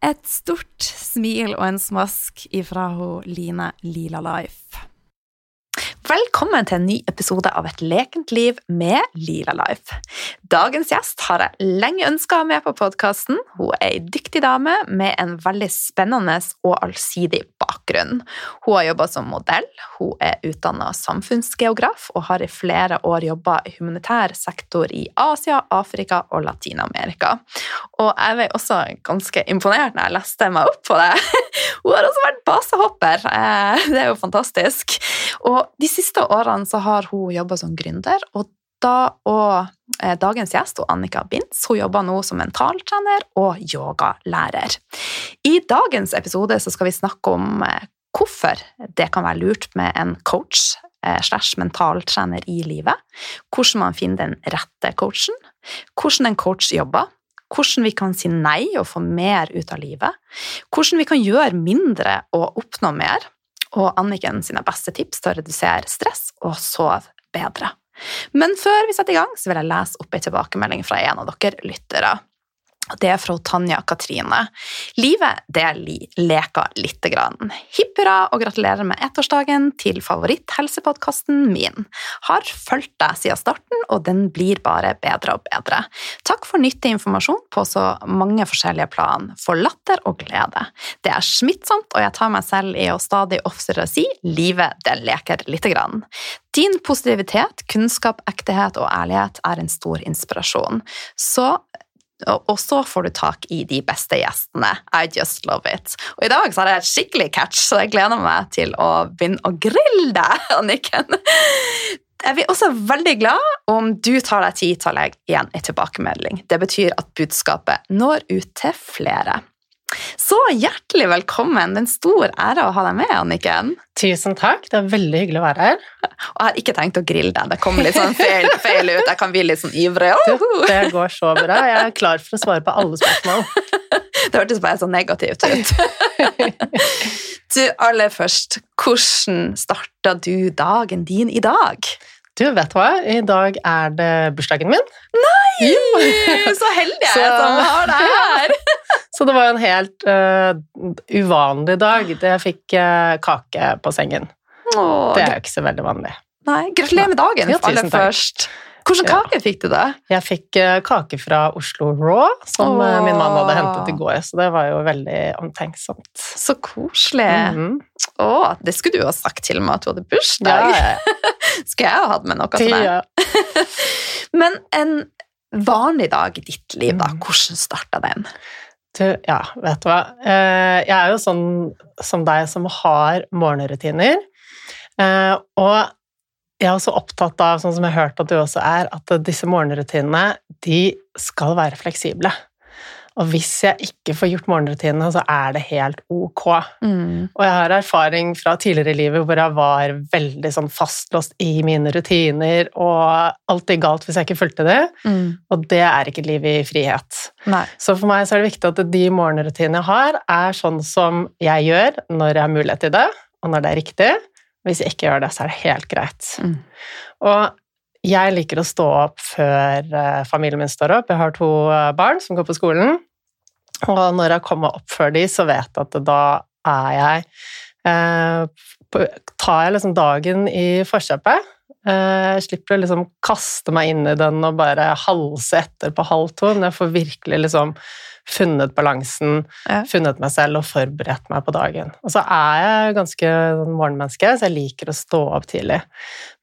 Et stort smil og en smask ifra ho Line Lila Life. Velkommen til en ny episode av Et lekent liv med Lila Life. Dagens gjest har jeg lenge ønska med på podkasten. Hun er ei dyktig dame med en veldig spennende og allsidig bakgrunn. Hun har jobba som modell, hun er utdanna samfunnsgeograf og har i flere år jobba i humanitær sektor i Asia, Afrika og Latin-Amerika. Og jeg ble også ganske imponert når jeg leste meg opp på det. Hun har også vært basehopper. Eh, det er jo fantastisk. Og de siste årene så har hun jobba som gründer, og da og eh, dagens gjest, Annika Binds, hun jobber nå som mentaltrener og yogalærer. I dagens episode så skal vi snakke om eh, hvorfor det kan være lurt med en coach eh, slash mentaltrener i livet, hvordan man finner den rette coachen, hvordan en coach jobber, hvordan vi kan si nei og få mer ut av livet, hvordan vi kan gjøre mindre og oppnå mer, og Anniken sine beste tips til å redusere stress og sove bedre. Men før vi setter i gang, så vil jeg lese opp en tilbakemelding fra en av dere lyttere. Det er fra Tanja Katrine. Livet, det leker lite grann. Hipp hurra og gratulerer med ettårsdagen til favoritthelsepodkasten min. Har fulgt deg siden starten, og den blir bare bedre og bedre. Takk for nyttig informasjon på så mange forskjellige plan, for latter og glede. Det er smittsomt, og jeg tar meg selv i å stadig oftere si livet, det leker lite grann. Din positivitet, kunnskap, ektehet og ærlighet er en stor inspirasjon. Så og så får du tak i de beste gjestene. I just love it. Og i dag så har jeg et skikkelig catch, så jeg gleder meg til å begynne å grille deg, Anniken. Jeg blir også veldig glad om du tar deg tid til å legge igjen en tilbakemelding. Det betyr at budskapet når ut til flere. Så hjertelig velkommen. Det er en stor ære å ha deg med, Anniken. Tusen takk. Det er veldig hyggelig å være her. Og jeg har ikke tenkt å grille deg. Det kommer litt sånn feil, feil ut. Jeg kan bli litt sånn ivrig. Oh! det går så bra. Jeg er klar for å svare på alle spørsmål. Det hørtes bare så negativt ut. Du, aller først, hvordan starta du dagen din i dag? Du, vet du hva? I dag er det bursdagen min. Nei! Så heldig jeg er som har deg her! Så det var en helt uh, uvanlig dag. Jeg fikk uh, kake på sengen. Åh, det er jo ikke så veldig vanlig. Nei, Gratulerer med dagen, ja, aller først. Hvilken kake ja. fikk du, da? Jeg fikk uh, kake fra Oslo Raw, som Åh. min mann hadde hentet i går. Så det var jo veldig omtenksomt. Så koselig. Mm -hmm. Å, det skulle du jo ha sagt til meg at du hadde bursdag. Ja. skulle jeg ha hatt med noe til deg? Men en vanlig dag i ditt liv, da, mm. hvordan starta den? Du, ja, vet du hva. Eh, jeg er jo sånn som deg som har morgenrutiner. Eh, og jeg er også opptatt av, sånn som jeg har hørt at du også er, at disse morgenrutinene de skal være fleksible. Og hvis jeg ikke får gjort morgenrutinene, så er det helt ok. Mm. Og jeg har erfaring fra tidligere i livet hvor jeg var veldig sånn fastlåst i mine rutiner, og alltid galt hvis jeg ikke fulgte det. Mm. Og det er ikke liv i frihet. Nei. Så for meg så er det viktig at de morgenrutinene jeg har, er sånn som jeg gjør når jeg har mulighet til det, og når det er riktig. Hvis jeg ikke gjør det, så er det helt greit. Mm. Og jeg liker å stå opp før eh, familien min står opp. Jeg har to eh, barn som går på skolen. Og når jeg kommer opp før de, så vet jeg at da er jeg eh, Tar jeg liksom dagen i forkjøpet. Eh, jeg slipper å liksom kaste meg inn i den og bare halse etter på halv to. Jeg får virkelig liksom funnet balansen, ja. funnet meg selv og forberedt meg på dagen. Og så er jeg ganske sånn morgenmenneske, så jeg liker å stå opp tidlig.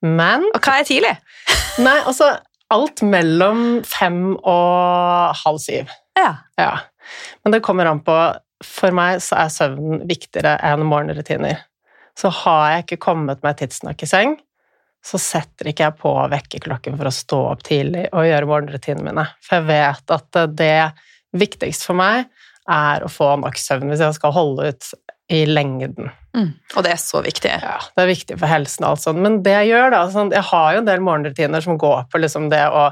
Men Og hva er tidlig? nei, altså alt mellom fem og halv syv. Ja. ja. Men det kommer an på For meg så er søvnen viktigere enn morgenrutiner. Så har jeg ikke kommet meg tidsnok i seng, så setter ikke jeg på vekkerklokken for å stå opp tidlig og gjøre morgenrutinene mine. For jeg vet at det viktigste for meg er å få nok søvn hvis jeg skal holde ut i lengden. Mm. Og det er så viktig. Ja, det er viktig for helsen. Altså. Men det jeg gjør, da sånn, Jeg har jo en del morgenrutiner som går på liksom det å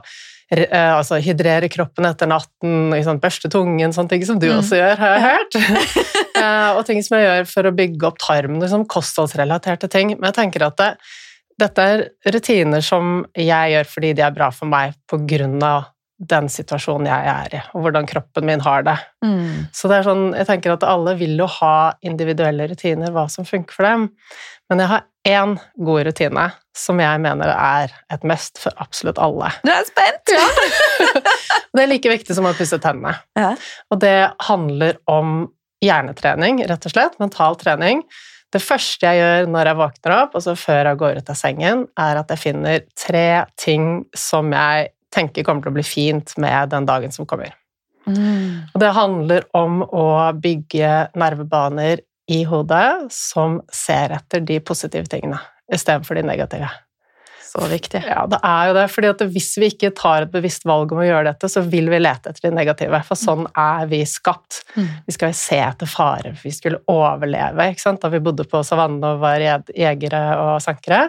eh, altså, hydrere kroppen etter natten, liksom, børste tungen, sånne ting som du mm. også gjør, har jeg hørt. eh, og ting som jeg gjør for å bygge opp tarmen, liksom, kostholdsrelaterte ting. Men jeg tenker at det, dette er rutiner som jeg gjør fordi de er bra for meg på grunn av den situasjonen jeg er i, og hvordan kroppen min har det. Mm. Så det er sånn, jeg tenker at alle vil jo ha individuelle rutiner, hva som funker for dem. Men jeg har én god rutine som jeg mener er et mest for absolutt alle. Du er spent! Ja. det er like viktig som å pusse tennene. Ja. Og det handler om hjernetrening, rett og slett. Mental trening. Det første jeg gjør når jeg våkner opp, altså før jeg går ut av sengen, er at jeg finner tre ting som jeg tenker kommer til å bli fint med den dagen som kommer. Mm. Og det handler om å bygge nervebaner i hodet som ser etter de positive tingene istedenfor de negative. Så viktig. Ja, det er jo det. fordi at hvis vi ikke tar et bevisst valg om å gjøre dette, så vil vi lete etter de negative. For sånn er vi skapt. Mm. Vi skal se etter farer. Vi skulle overleve. ikke sant? Da vi bodde på savannen og var jegere og sankere,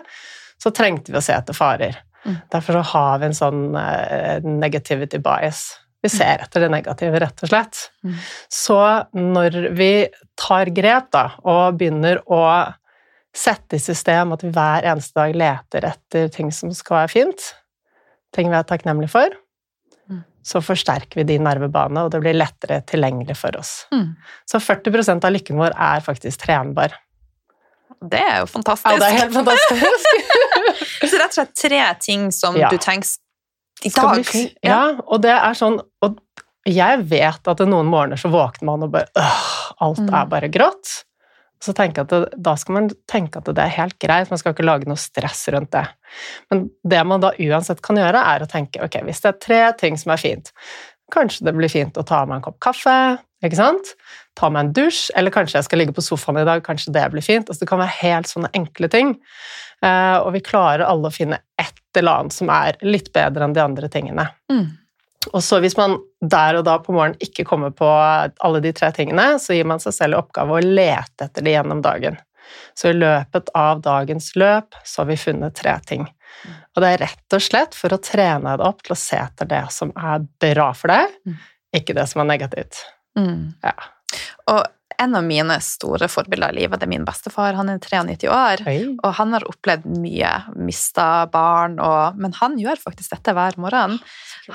så trengte vi å se etter farer. Mm. Derfor har vi en sånn uh, negativity bias. Vi mm. ser etter det negative, rett og slett. Så når vi tar grep da, og begynner å sette i system at vi hver eneste dag leter etter ting som skal være fint, ting vi er takknemlige for, mm. så forsterker vi de nervebanene, og det blir lettere tilgjengelig for oss. Mm. Så 40% av lykken vår er faktisk trenbar. Det er jo fantastisk. Ja, det er helt fantastisk. så rett og slett tre ting som ja. du tenker i dag. Ja. ja, og det er sånn Og jeg vet at noen morgener så våkner man og bare øh, Alt mm. er bare grått. Så det, Da skal man tenke at det er helt greit, man skal ikke lage noe stress rundt det. Men det man da uansett kan gjøre, er å tenke ok, hvis det er tre ting som er fint Kanskje det blir fint å ta med en kopp kaffe, ikke sant? Ta meg en dusj, eller kanskje jeg skal ligge på sofaen i dag, kanskje det blir fint. Altså, det kan være helt sånne enkle ting. Uh, og vi klarer alle å finne et eller annet som er litt bedre enn de andre tingene. Mm. Og så hvis man der og da på morgenen ikke kommer på alle de tre tingene, så gir man seg selv i oppgave å lete etter det gjennom dagen. Så i løpet av dagens løp så har vi funnet tre ting. Og det er rett og slett for å trene deg opp til å se etter det som er bra for deg, mm. ikke det som er negativt. Mm. Ja. Og en av mine store forbilder i livet det er min bestefar. Han er 93 år, Hei. og han har opplevd mye. Mista barn og Men han gjør faktisk dette hver morgen.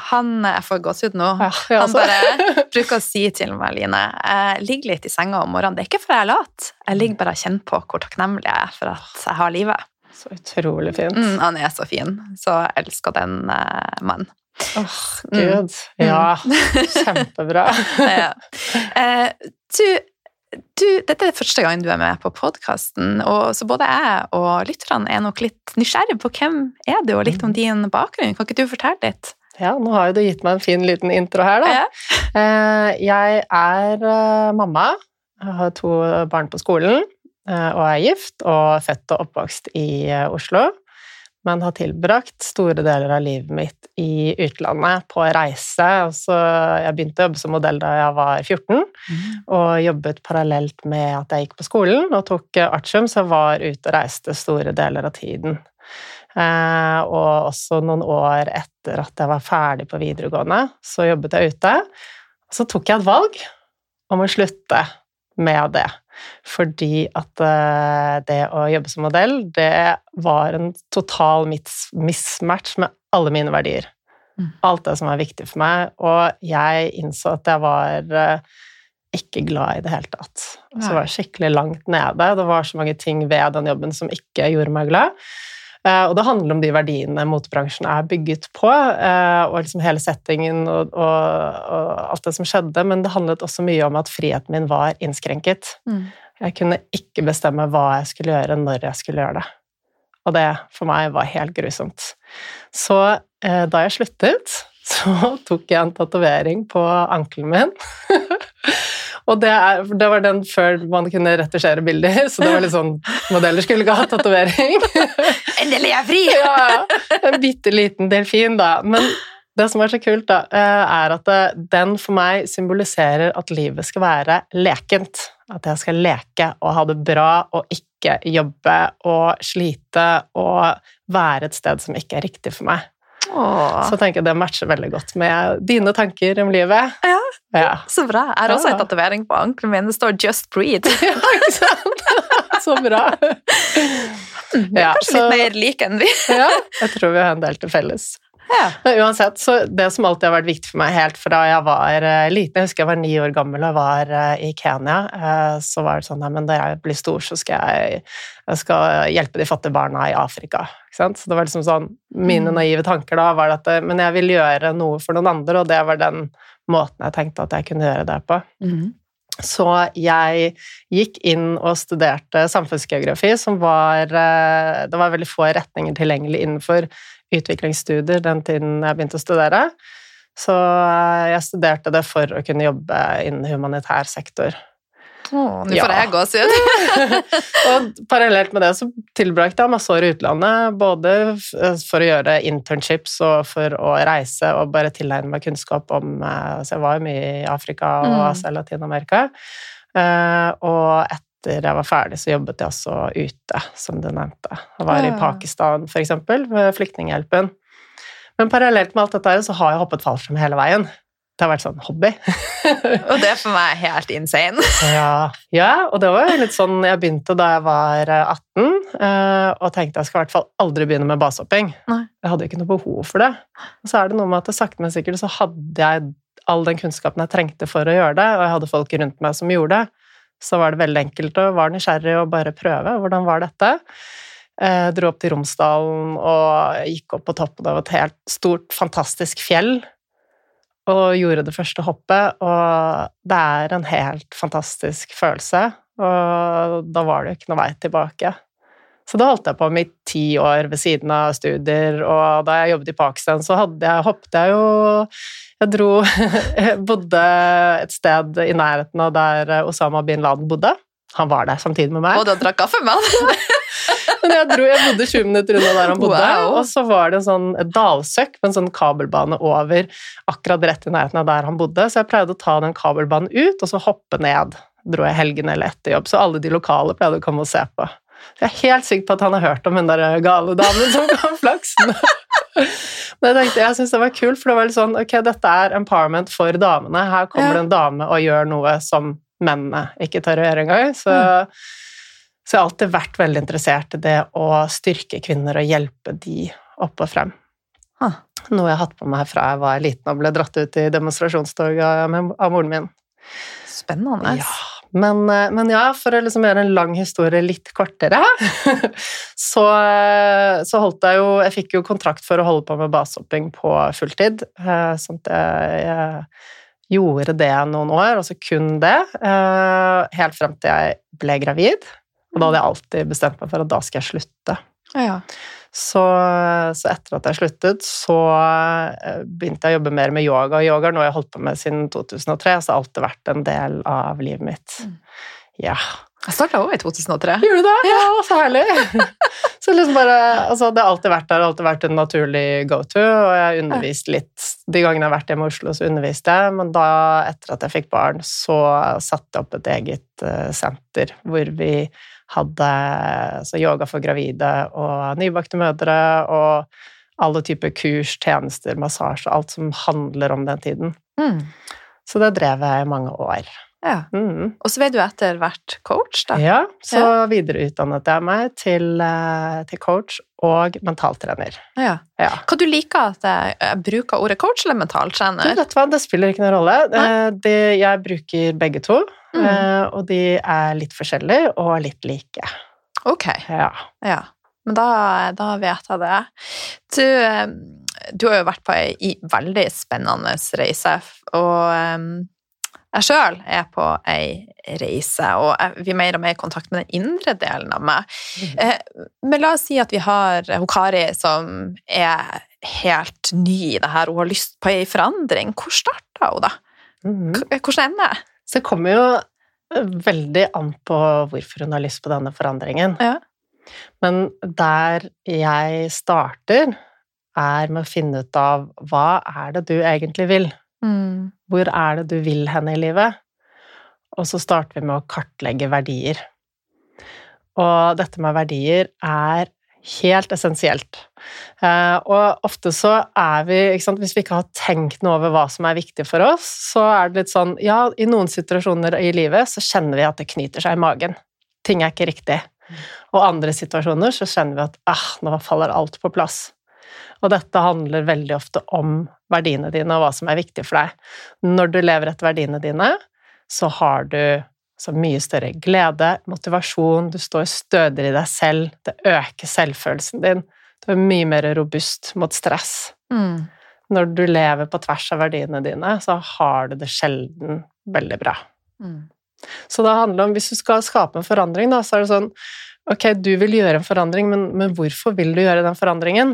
Han Jeg får gåsehud nå. Ja, han bare bruker å si til meg, Line, jeg ligger litt i senga om morgenen. Det er ikke fordi jeg er lat, jeg ligger bare og kjenner på hvor takknemlig jeg er for at jeg har livet. Så utrolig fint. Mm, han er så fin. Så jeg elsker den uh, mannen. Åh, oh, gud. Mm. Ja, kjempebra. ja. Uh, du, du, dette er første gang du er med på podkasten, så både jeg og lytterne er nok litt nysgjerrige på hvem er du, og litt om mm. din bakgrunn. Kan ikke du fortelle litt? Ja, nå har jo du gitt meg en fin liten intro her, da. Ja. Uh, jeg er mamma. Jeg har to barn på skolen. Eh, og er gift og født og oppvokst i eh, Oslo. Men har tilbrakt store deler av livet mitt i utlandet, på reise. Altså, jeg begynte å jobbe som modell da jeg var 14, mm. og jobbet parallelt med at jeg gikk på skolen og tok artium, så jeg var ute og reiste store deler av tiden. Eh, og også noen år etter at jeg var ferdig på videregående, så jobbet jeg ute. Og så tok jeg et valg om å slutte med det. Fordi at eh, det å jobbe som modell, det var en total mismatch med alle mine verdier. Mm. Alt det som var viktig for meg. Og jeg innså at jeg var eh, ikke glad i det hele tatt. Så var jeg skikkelig langt nede. Det var så mange ting ved den jobben som ikke gjorde meg glad. Eh, Og det handler om de verdiene motebransjen er bygget på, eh, og liksom hele settingen og, og, og alt det som skjedde, men det handlet også mye om at friheten min var innskrenket. Mm. Jeg kunne ikke bestemme hva jeg skulle gjøre, når jeg skulle gjøre det. Og det for meg var helt grusomt. Så eh, da jeg sluttet, så tok jeg en tatovering på ankelen min. og det, er, det var den før man kunne retusjere bilder, så det var litt sånn Modeller skulle ikke ha tatovering. Endelig er jeg fri! ja, ja. En bitte liten delfin, da. Men det som er så kult, da, eh, er at den for meg symboliserer at livet skal være lekent. At jeg skal leke og ha det bra og ikke jobbe og slite og være et sted som ikke er riktig for meg. Åh, Så jeg det matcher veldig godt med dine tanker om livet. Ja. Ja, så bra. Jeg har også en tatovering på ankelen min. Det står 'Just breathe'. ja ikke sant? Så bra. Vi er Ja, kanskje så- litt mer like enn vi. Ja, jeg tror vi har en del til felles. Ja. Men uansett, så det som alltid har vært viktig for meg helt fra jeg var eh, liten Jeg husker jeg var ni år gammel og var eh, i Kenya. eh, Så var det sånn at men da jeg blir stor, så skal jeg, jeg skal hjelpe de fattige barna i Afrika. Så det var liksom sånn Mine Mm. naive tanker da var at Men jeg vil gjøre noe for noen andre, og det var den måten jeg tenkte at jeg kunne gjøre det på. Mm. Så jeg gikk inn og studerte samfunnsgeografi, som var eh, Det var veldig få retninger tilgjengelig innenfor utviklingsstudier den tiden jeg begynte å studere. Så eh, jeg studerte det for å kunne jobbe innen humanitær sektor. Nå Ja. får jeg gåsehud. Og parallelt med det så tilbrakte jeg masse år i utlandet, både for å gjøre internships og for å reise og bare tilegne meg kunnskap om eh, Så jeg var jo mye i Afrika og Mm. Asia og Latin-Amerika. Eh, Og etter jeg var ferdig, så jobbet jeg også ute, som du nevnte. Jeg var i Ah. Pakistan, for eksempel, med Flyktninghjelpen. Men parallelt med alt dette så har jeg hoppet fallskjerm hele veien. Det har vært sånn hobby. Og det er for meg helt insane. Ja, ja, og det var litt sånn jeg begynte da jeg var eh, 18, eh, og tenkte jeg skal i hvert fall aldri begynne med basehopping. Jeg hadde ikke noe behov for det. Og så er det noe med at det sakte, men sikkert så hadde jeg all den kunnskapen jeg trengte for å gjøre det, og jeg hadde folk rundt meg som gjorde det. Så var det veldig enkelt å være nysgjerrig og bare prøve. Hvordan var dette? Jeg dro opp til Romsdalen og gikk opp på toppen av et helt stort, fantastisk fjell og gjorde det første hoppet, og det er en helt fantastisk følelse. Og da var det ikke noe vei tilbake. Så da holdt jeg på med i ti år ved siden av studier, og da jeg jobbet i Pakistan, så hadde jeg, hoppet jeg jo Jeg dro jeg bodde et sted i nærheten av der Osama bin Laden bodde. Han var der samtidig med meg. Og da drakk kaffe med han. Men jeg, dro, jeg bodde 20 minutter unna der han bodde, Wow. og så var det en sånn dalsøkk med en sånn kabelbane over akkurat rett i nærheten av der han bodde, så jeg pleide å ta den kabelbanen ut, og så hoppe ned. Dro jeg helgene eller etter jobb, så alle de lokale pleide å komme og se på. Så jeg er helt sikker på at han har hørt om den der gale damen som kan flaksen. Men jeg tenkte, jeg syntes det var kult, for det var litt sånn Ok, dette er empowerment for damene. Her kommer det en dame og gjør noe som mennene ikke tør å gjøre engang. Så, så jeg har alltid vært veldig interessert i det å styrke kvinner og hjelpe de opp og frem. Ah. Noe jeg har hatt på meg fra jeg var liten og ble dratt ut i demonstrasjonstog av, av moren min. Spennende. Ja, men, eh, men ja, for å liksom gjøre en lang historie litt kortere, så, eh, så holdt jeg jo Jeg fikk jo kontrakt for å holde på med basehopping på fulltid, eh, sånn at jeg, jeg gjorde det noen år, altså kun det, helt frem til jeg ble gravid. Og da hadde jeg alltid bestemt meg for at da skal jeg slutte. Ja. Så, så etter at jeg sluttet, så eh, begynte jeg å jobbe mer med yoga. Og yoga er noe jeg har holdt på med siden 2003, så det har alltid vært en del av livet mitt. Mm. Ja. Jeg starta òg i 2003. Gjorde du det? Ja, så herlig! så liksom bare, altså Det har alltid vært der, alltid vært en naturlig go-to, og jeg underviste litt. De gangene jeg har vært hjemme i Oslo, så underviste jeg, men da, etter at jeg fikk barn, så satte jeg opp et eget uh, senter hvor vi hadde så yoga for gravide og nybakte mødre og alle typer kurs, tjenester, massasje, alt som handler om den tiden. Mm. Så det drev jeg i mange år. Ja. Mm. Og så ble du etter hvert coach, da. Ja, så videreutdannet jeg meg til, eh, til coach og mentaltrener. Ja. Ja. Hva du liker at jeg, bruker ordet coach eller Du, mentaltrener? vet hva, det spiller ikke noen rolle. Eh, Det, jeg bruker begge to, Mm. eh, og de er litt forskjellige og litt like. Ok, Ja. ja. Men da, da vet jeg det. Du, du har jo vært på ei veldig spennende reise, og jeg sjøl er på ei reise, og jeg, vi er mer og mer i kontakt med den indre delen av meg. Mm. Men la oss si at vi har Hokari Kari som er helt ny i det her, hun har lyst på ei forandring. Hvor starta hun, da? Mm. Hvordan ender? det? Så det kommer jo eh, veldig an på hvorfor hun har lyst på denne forandringen. Ja. Men der jeg starter, er med å finne ut av hva er det du egentlig vil? Mm. Hvor er det du vil henne i livet? Og så starter vi med å kartlegge verdier. Og dette med verdier er helt essensielt. Eh, og ofte så er vi ikke sant, Hvis vi ikke har tenkt noe over hva som er viktig for oss, så er det litt sånn Ja, i noen situasjoner i livet så kjenner vi at det knyter seg i magen. Ting er ikke riktig. Og andre situasjoner så kjenner vi at ah, nå faller alt på plass. Og dette handler veldig ofte om verdiene dine og hva som er viktig for deg. Når du lever etter verdiene dine, så har du så mye større glede, motivasjon, du står stødigere i deg selv, det øker selvfølelsen din, du er mye mer robust mot stress. Mm. Når du lever på tvers av verdiene dine, så har du det sjelden veldig bra. Mm. Så det handler om, hvis du skal skape en forandring, da, så er det sånn Ok, du vil gjøre en forandring, men, men hvorfor vil du gjøre den forandringen?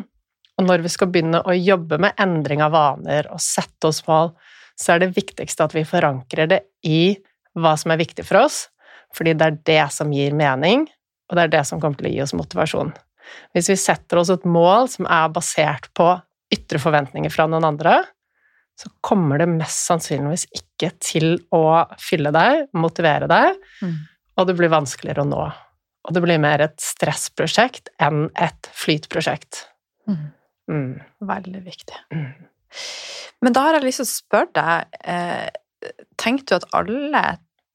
Og når vi skal begynne å jobbe med endring av vaner og sette oss mål, så er det viktigste at vi forankrer det i hva som er viktig for oss, fordi det er det som gir mening, og det er det som kommer til å gi oss motivasjon. Hvis vi setter oss et mål som er basert på ytre forventninger fra noen andre, så kommer det mest sannsynligvis ikke til å fylle deg, motivere deg, Mm. og det blir vanskeligere å nå. Og det blir mer et stressprosjekt enn et flytprosjekt. Mm. Mm. Veldig viktig. Mm. Men da har jeg lyst til å spørre deg, eh, tenker du at alle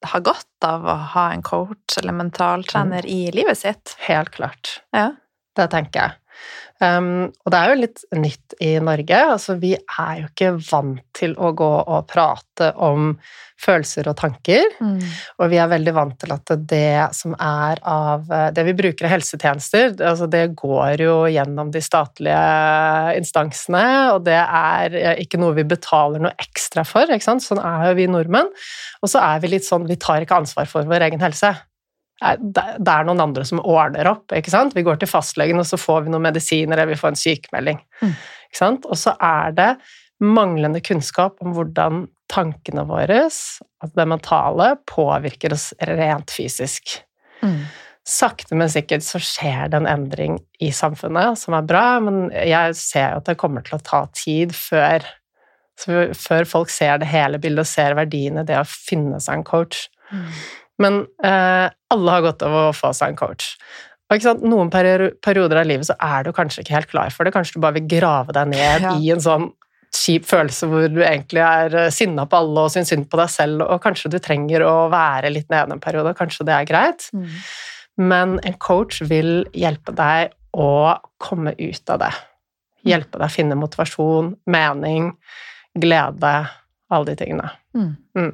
har godt av å ha en coach eller mentaltrener i livet sitt? Helt klart. Ja. Det tenker jeg. Um, og det er jo litt nytt i Norge. Altså, vi er jo ikke vant til å gå og prate om følelser og tanker. Mm. Og vi er veldig vant til at det som er av Det vi bruker av helsetjenester, det- altså det går jo gjennom de statlige instansene, og det er ikke noe vi betaler noe ekstra for. Sånn er jo vi nordmenn. Og så er vi litt sånn Vi tar ikke ansvar for vår egen helse. Det er noen andre som ordner opp. ikke sant? Vi går til fastlegen, og så får vi noen medisiner, eller vi får en sykemelding. Mm. Ikke sant? Og så er det manglende kunnskap om hvordan tankene våre, altså det mentale, påvirker oss rent fysisk. Mm. Sakte, men sikkert så skjer det en endring i samfunnet som er bra, men jeg ser jo at det kommer til å ta tid før, så før folk ser det hele bildet og ser verdiene i det å finne seg en coach. Mm. Men eh, alle har godt av å få seg en coach. Og? Noen perioder av livet så er du kanskje ikke helt klar for det. Kanskje du bare vil grave deg ned Ja. i en sånn kjip følelse hvor du egentlig er eh, sinna på alle og syns synd på deg selv, og kanskje du trenger å være litt nede en periode. Kanskje det er greit. Mm. Men en coach vil hjelpe deg å komme ut av det. Hjelpe deg å finne motivasjon, mening, glede, alle de tingene. Mm. Mm.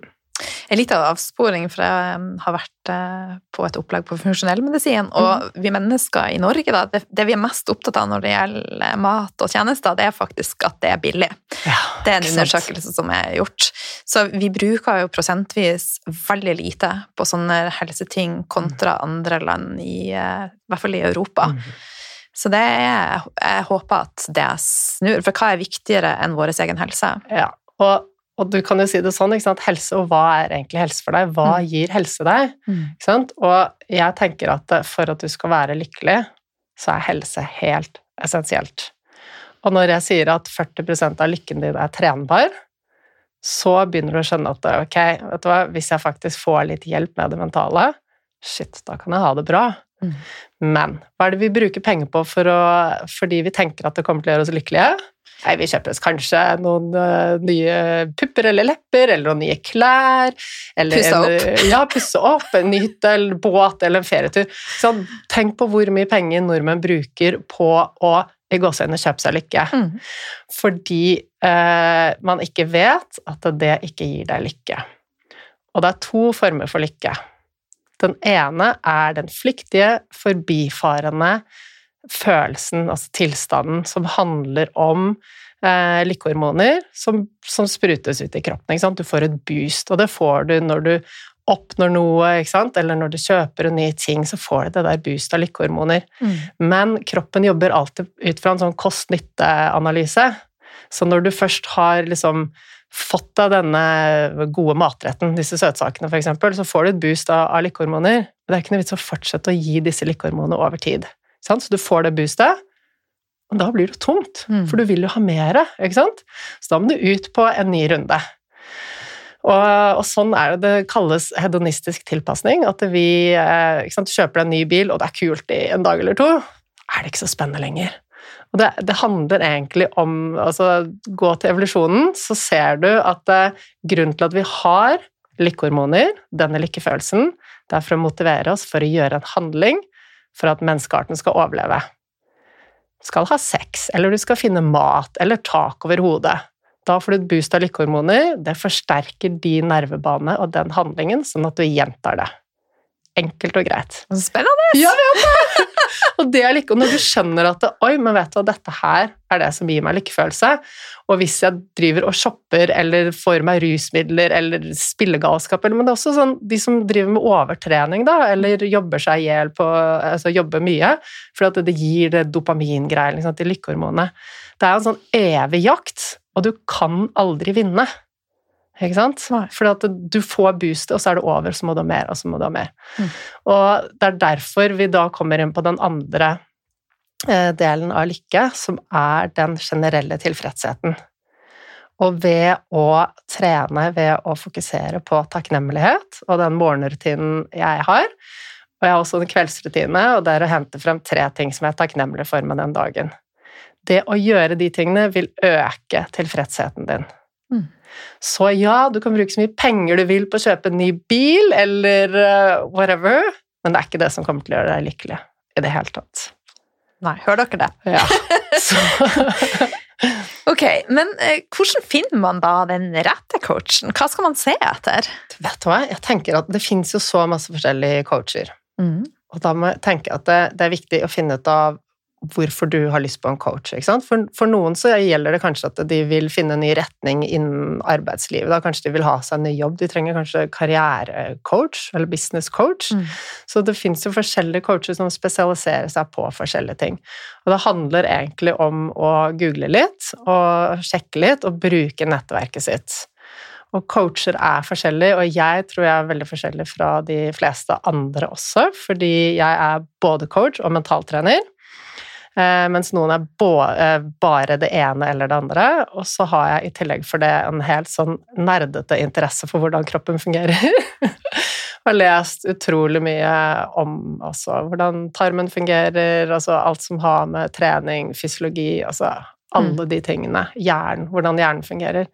En liten avsporing, for jeg har vært eh, på et opplegg på funksjonell medisin, og vi mennesker i Norge, da, det, det vi er mest opptatt av når det gjelder mat og tjenester, det er faktisk at det er billig. Ja, Det er en undersøkelse som er gjort. Så vi bruker jo prosentvis veldig lite på sånne helseting kontra andre land, i, eh, i hvert fall i Europa. Mm. Så det er, jeg håper at det snur, for hva er viktigere enn vår egen helse? Ja, og, og du kan jo si det sånn, helse, og hva er egentlig helse for deg? Hva Mm. gir helse deg? Ikke sant? Og jeg tenker at eh, for at du skal være lykkelig, så er helse helt essensielt. Og når jeg sier at 40% av lykken din er trenbar, så begynner du å skjønne at ok, vet du hva, hvis jeg faktisk får litt hjelp med det mentale, shit, da kan jeg ha det bra. Mm. Men hva er det vi bruker penger på for å, fordi vi tenker at det kommer til å gjøre oss lykkelige? Nei, vi kjøper oss kanskje noen uh, nye pupper eller lepper, eller noen nye klær. Eller pusse opp. En, ja, pusse opp. En ny hytte eller båt eller en ferietur. Så tenk på hvor mye penger nordmenn bruker på å i gåseøynene kjøpe seg lykke. Mm. Fordi uh, man ikke vet at det ikke gir deg lykke. Og det er to former for lykke. Den ene er den flyktige, forbifarende følelsen, altså tilstanden, som handler om eh, lykkehormoner som, som, sprutes ut i kroppen. Du får et boost, og det får du når du oppnår noe, eller når du kjøper en ny ting, så får du det der boost av lykkehormoner. Mm. Men kroppen jobber alltid ut fra en sånn kost-nytte-analyse. Så når du først har liksom fått av denne gode matretten, disse søtsakene f.eks., så får du et boost av, av lykkehormoner. Men det er ikke noe vits å fortsette å gi disse lykkehormonene over tid. Så du får det boostet, og da blir det tomt, mm. for du vil jo ha mer. Så da må du ut på en ny runde. Og, og, sånn er det det kalles hedonistisk tilpasning. At vi eh, sant, kjøper en ny bil, og det er kult i en dag eller to, er det ikke så spennende lenger. Og det, det, handler egentlig om altså, Gå til evolusjonen, så ser du at eh, grunnen til at vi har lykkehormoner, denne lykkefølelsen, det er for å motivere oss for å gjøre en handling for at menneskearten skal overleve. Du skal ha sex, eller du skal finne mat, eller tak over hodet. Da får du et boost av lykkehormoner. Det forsterker din nervebane og den handlingen, sånn at du gjentar det. Enkelt og greit. Spennende! Ja, vet det. og det er like, og når du skjønner at Oi, men vet du hva, dette her er det som gir meg lykkefølelse. Og hvis jeg driver og shopper eller får meg rusmidler eller spillegalskap Men det er også sånn de som driver med overtrening, da, eller jobber seg i hjel på Altså jobber mye, for at det gir det dopamingreier, liksom, til lykkehormonet. Det er en sånn evig jakt, og du kan aldri vinne. Ikke sant? For du får boostet, og så er det over, så må du ha mer, og så må du ha mer. Mm. Og det er derfor vi da kommer inn på den andre eh, delen av lykke, som er den generelle tilfredsheten. Og ved å trene, ved å fokusere på takknemlighet og den morgenrutinen jeg har, og jeg har også en kveldsrutine, og det er å hente frem tre ting som jeg er takknemlig for med den dagen. Det å gjøre de tingene vil øke tilfredsheten din. Så ja, du kan bruke så mye penger du vil på å kjøpe en ny bil, eller uh, whatever, men det er ikke det som kommer til å gjøre deg lykkelig i det hele tatt. Nei, hører dere det? Ja. ok, men uh, hvordan finner man da den rette coachen? Hva skal man se etter? Vet du hva, jeg tenker at det fins jo så masse forskjellige coacher. Mm. Og da må jeg tenke at det, det, er viktig å finne ut av hvorfor du har lyst på en coach. For, for, noen så gjelder det kanskje at de vil finne en ny retning innen arbeidslivet. Da kanskje de vil ha seg en ny jobb. De trenger kanskje karrierecoach eller business coach. Mm. Så det fins jo forskjellige coacher som spesialiserer seg på forskjellige ting. Og det handler egentlig om å google litt og sjekke litt og bruke nettverket sitt. Og coacher er forskjellige, og jeg tror jeg er veldig forskjellig fra de fleste andre også, fordi jeg er både coach og mentaltrener. Eh, mens noen er eh, bare det ene eller det andre. Og så har jeg i tillegg for det en helt sånn nerdete interesse for hvordan kroppen fungerer. Jeg har lest utrolig mye om altså, hvordan tarmen fungerer, altså alt som har med trening, fysiologi, altså alle mm. de tingene. Hjernen, hvordan hjernen fungerer.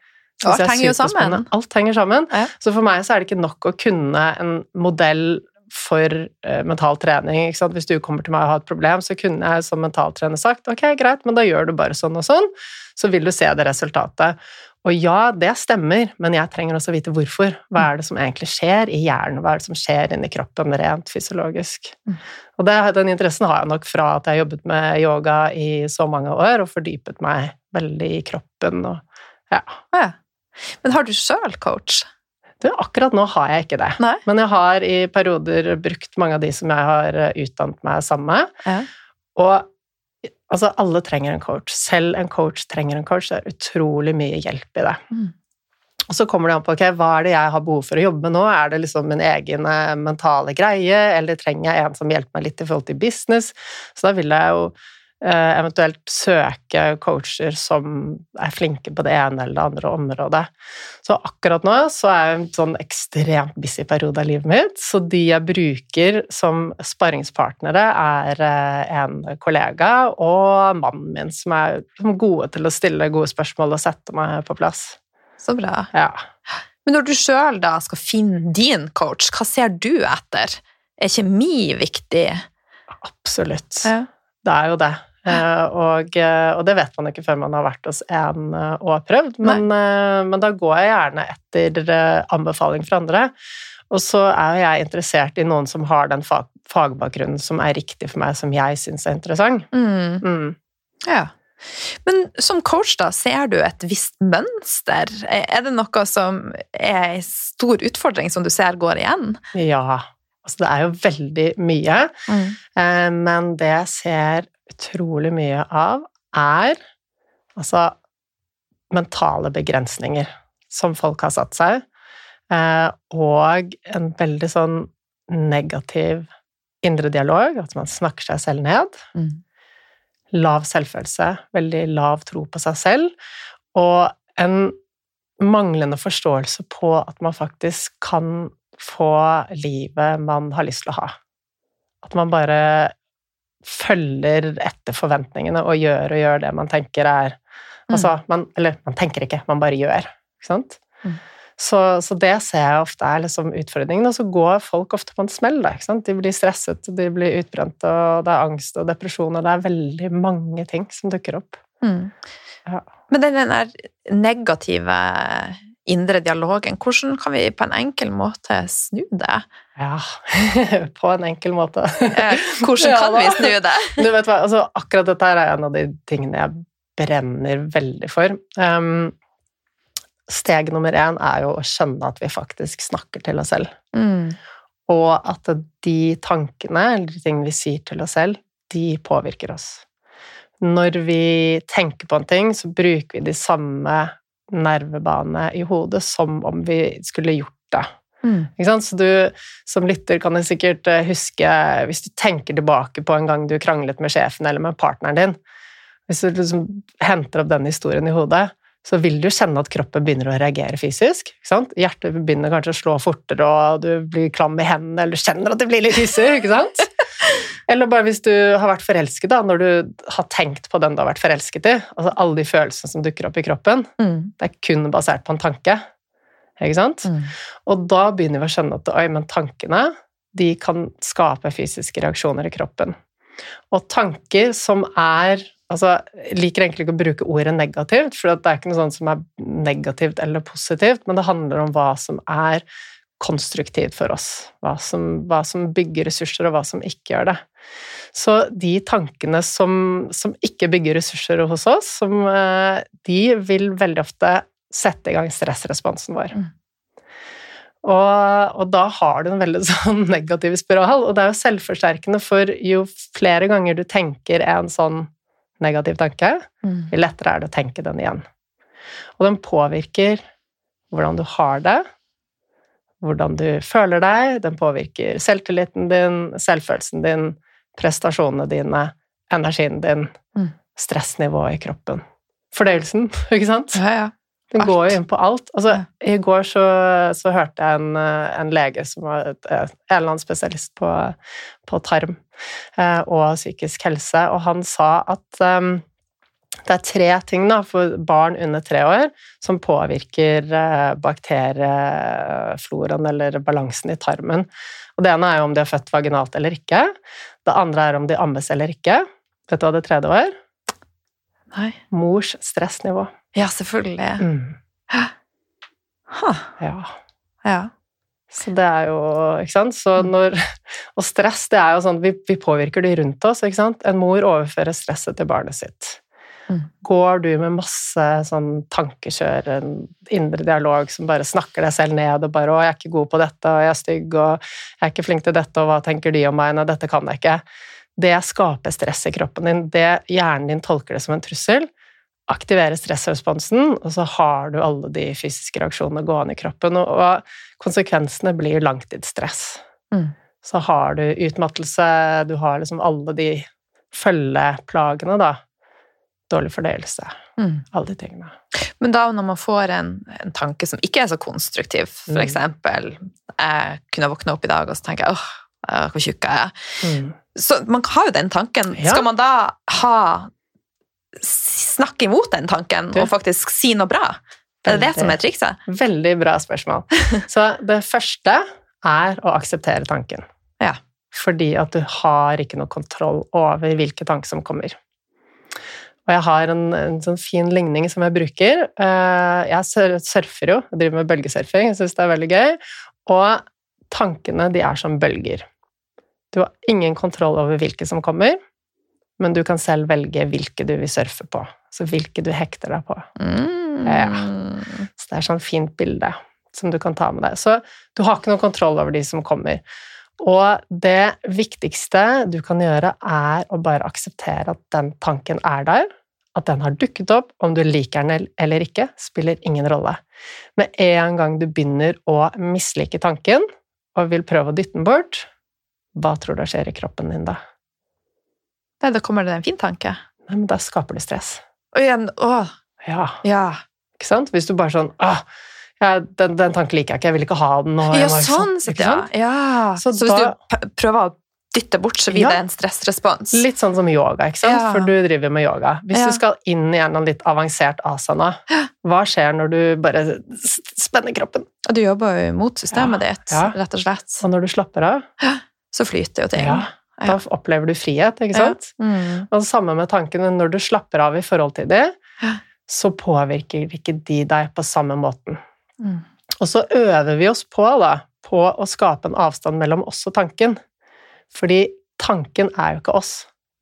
Alt henger jo sammen. Alt henger sammen. Ja. Så for meg så er det ikke nok å kunne en modell for uh, mental trening. Hvis du kommer til meg og har et problem, så kunne jeg som mentaltrener sagt ok, greit, men da gjør du bare sånn og sånn, så vil du se det resultatet. Og ja, det stemmer, men jeg trenger også vite hvorfor. Hva er det som egentlig skjer i hjernen? Hva er det som skjer inni kroppen rent fysiologisk? Mm. Og det, den interessen har jeg nok fra at jeg har jobbet med yoga i så mange år og fordypet meg veldig i kroppen og ja. ja. Men har du sjøl coach? Du, akkurat nå har jeg ikke det, Nei. men jeg har i perioder brukt mange av de som jeg har eh, utdannet meg sammen med. Ja. Og altså, alle trenger en coach. Selv en coach trenger en coach. Det er utrolig mye hjelp i det. Mm. Og så kommer det an på okay, hva er det jeg har behov for å jobbe med nå. Er det liksom min egen eh, mentale greie, eller trenger jeg en som hjelper meg litt i forhold til business? Så da vil jeg jo eventuelt søke coacher som er flinke på det ene eller det andre området. Så akkurat nå så er jeg en sånn ekstremt busy periode av livet mitt, så de jeg bruker som sparringspartnere, er eh, en kollega og mannen min, som er gode til å stille gode spørsmål og sette meg på plass. Så bra. Ja. Men når du sjøl da skal finne din coach, hva ser du etter? Er kjemi viktig? Absolutt. Ja. Det er jo det. Eh, og, eh, og det vet man ikke før man har vært hos en eh, og har prøvd, men, men da går jeg gjerne etter anbefaling fra andre. Og så er jeg interessert i noen som har den fag, fagbakgrunnen som er riktig for meg, som jeg syns er interessant. Mm. Mm. Ja. Men som coach, da, ser du et visst mønster? Er det noe som er en stor utfordring som du ser går igjen? Ja. Altså, det er jo veldig mye, mm. men det jeg ser utrolig mye av, er altså mentale begrensninger som folk har satt seg, eh, og en veldig sånn negativ indre dialog, at man snakker seg selv ned. Mm. Lav selvfølelse, veldig lav tro på seg selv, og en manglende forståelse på at man faktisk kan få livet man har lyst til å ha. At man bare følger etter forventningene og gjør og gjør det man tenker er Altså, man, eller man tenker ikke, man bare gjør. Ikke sant? Mm. Så, så det ser jeg ofte er liksom utfordringen, og så går folk ofte på en smell. Da, ikke sant? De blir stresset, de blir utbrent, og det er angst og depresjon, og det er veldig mange ting som dukker opp. Mm. Ja. Men den der negative indre dialogen, hvordan kan vi på en enkel måte snu det? Ja, på en enkel måte. Hvordan kan ja, vi snu det? Du vet hva, altså akkurat dette er en av de tingene jeg brenner veldig for. Um, steg nummer én er jo å skjønne at vi faktisk snakker til oss selv. Mm. Og at de tankene, eller de tingene vi sier til oss selv, de påvirker oss. Når vi tenker på en ting, så bruker vi de samme nervebanene i hodet som om vi skulle gjort det. Mm. Ikke sant? Så du som lytter kan jo sikkert eh, huske, hvis du tenker tilbake på en gang du kranglet med sjefen eller med partneren din, hvis du liksom henter opp den historien i hodet, så vil du kjenne at kroppen begynner å reagere fysisk. Ikke sant? Hjertet begynner kanskje å slå fortere, og du blir klam i hendene, eller kjenner at det blir litt hissig. ikke sant? Eller bare hvis du har vært forelsket, da, når du har tenkt på den du har vært forelsket i. altså Alle de følelsene som dukker opp i kroppen. Mm. Det er kun basert på en tanke. Ikke sant? Mm. Og da begynner vi å skjønne at oi, men tankene de kan skape fysiske reaksjoner i kroppen. Og tanker som er altså, Jeg liker egentlig ikke å bruke ordet negativt, for det er ikke noe sånt som er negativt eller positivt, men det handler om hva som er konstruktivt for oss. Hva som, hva som bygger ressurser, og hva som ikke gjør det. Så de tankene som, som ikke bygger ressurser hos oss, som, eh, de vil veldig ofte sette i gang stressresponsen vår. Mm. Og, og da har du en veldig sånn negativ spiral, og det er jo selvforsterkende, for jo flere ganger du tenker en sånn negativ tanke, Mm. jo lettere er det å tenke den igjen. Og den påvirker hvordan du har det, hvordan du føler deg, den påvirker selvtilliten din, selvfølelsen din, prestasjonene dine, energien din, Mm. stressnivået i kroppen. Fordøyelsen, ikke sant? Ja, ja. Den Alt. går jo inn på alt. Altså, I går så, så hørte jeg en, eh, en lege som var eh, en eller annen spesialist på, på tarm eh, og psykisk helse, og han sa at um, det er tre ting da, for barn under tre år som påvirker eh, bakteriefloraen eller balansen i tarmen. Og det ene er jo om de er født vaginalt eller ikke. Det andre er om de ammes eller ikke. Vet du hva det tredje var? Nei. Mors stressnivå. Ja, selvfølgelig. Mm. Ha. Ja. Ja. Så det er jo Ikke sant? Så Mm. når, og stress, det er jo sånn Vi, vi påvirker de rundt oss, ikke sant? En mor overfører stresset til barnet sitt. Mm. Går du med masse sånn tankekjør, en indre dialog som bare snakker deg selv ned og bare 'Å, jeg er ikke god på dette, og jeg er stygg, og jeg er ikke flink til dette, og hva tenker de om meg?' Nei, dette kan jeg ikke. Det skaper stress i kroppen din. Det Hjernen din tolker det som en trussel. Aktiverer stressresponsen, og så har du alle de fysiske reaksjonene gående i kroppen. Og, og konsekvensene blir langtidsstress. Mm. Så har du utmattelse, du har liksom alle de følgeplagene, da. Dårlig fordøyelse. Mm. Alle de tingene. Men da når man får en, en tanke som ikke er så konstruktiv, for Mm. eksempel Jeg kunne våkne opp i dag og så tenker jeg, åh, øh, hvor tjukk er jeg? Mm. Så man har jo den tanken. Ja. Skal man da ha snakke imot den tanken Du. og faktisk si noe bra? Er det det som er trikset? Veldig bra spørsmål. Så det første er å akseptere tanken. Ja. Fordi at du har ikke noe kontroll over hvilke tanker som kommer. Og jeg har en, en sånn fin ligning som jeg bruker. Eh, Jeg surfer jo, jeg driver med bølgesurfing, jeg syns det er veldig gøy. Og tankene, de er som bølger. Du har ingen kontroll over hvilke som kommer, men du kan selv velge hvilke du vil surfe på. Så hvilke du hekter deg på. Mm. Så det er sånn fint bilde som du kan ta med deg. Så du har ikke noen kontroll over de som kommer. Og det viktigste du kan gjøre, er å bare akseptere at den tanken er der. At den har dukket opp. Om du liker den eller ikke, spiller ingen rolle. Med en gang du begynner å mislike tanken og vil prøve å dytte den bort, hva tror du skjer i kroppen din da? Nei, da kommer det en fin tanke. Nei, men da skaper du stress. Og igjen, åh, Ja, ja. ikke sant? Hvis du bare sånn Åh, den, den tanken liker jeg ikke, jeg vil ikke ha den. Og Ja, sånn sett, ja. ja. Så, Så hvis du prøver å dytte bort, så blir Ja. det en stressrespons. Litt sånn som yoga, ikke sant? Ja. For du driver med yoga. Hvis Ja. du skal inn i en litt avansert asana, hva skjer når du bare spenner kroppen? Du jobber jo mot systemet ditt, rett og slett. Og når du slapper av, Så flyter jo ting. da opplever du frihet, ikke sant? Mm. Og samme med tankene. Når du slapper av i forhold til Ja. så påvirker ikke de deg på samme måten. Mm. Og så øver vi oss på, da, på å skape en avstand mellom oss og tanken. Fordi tanken er jo ikke oss.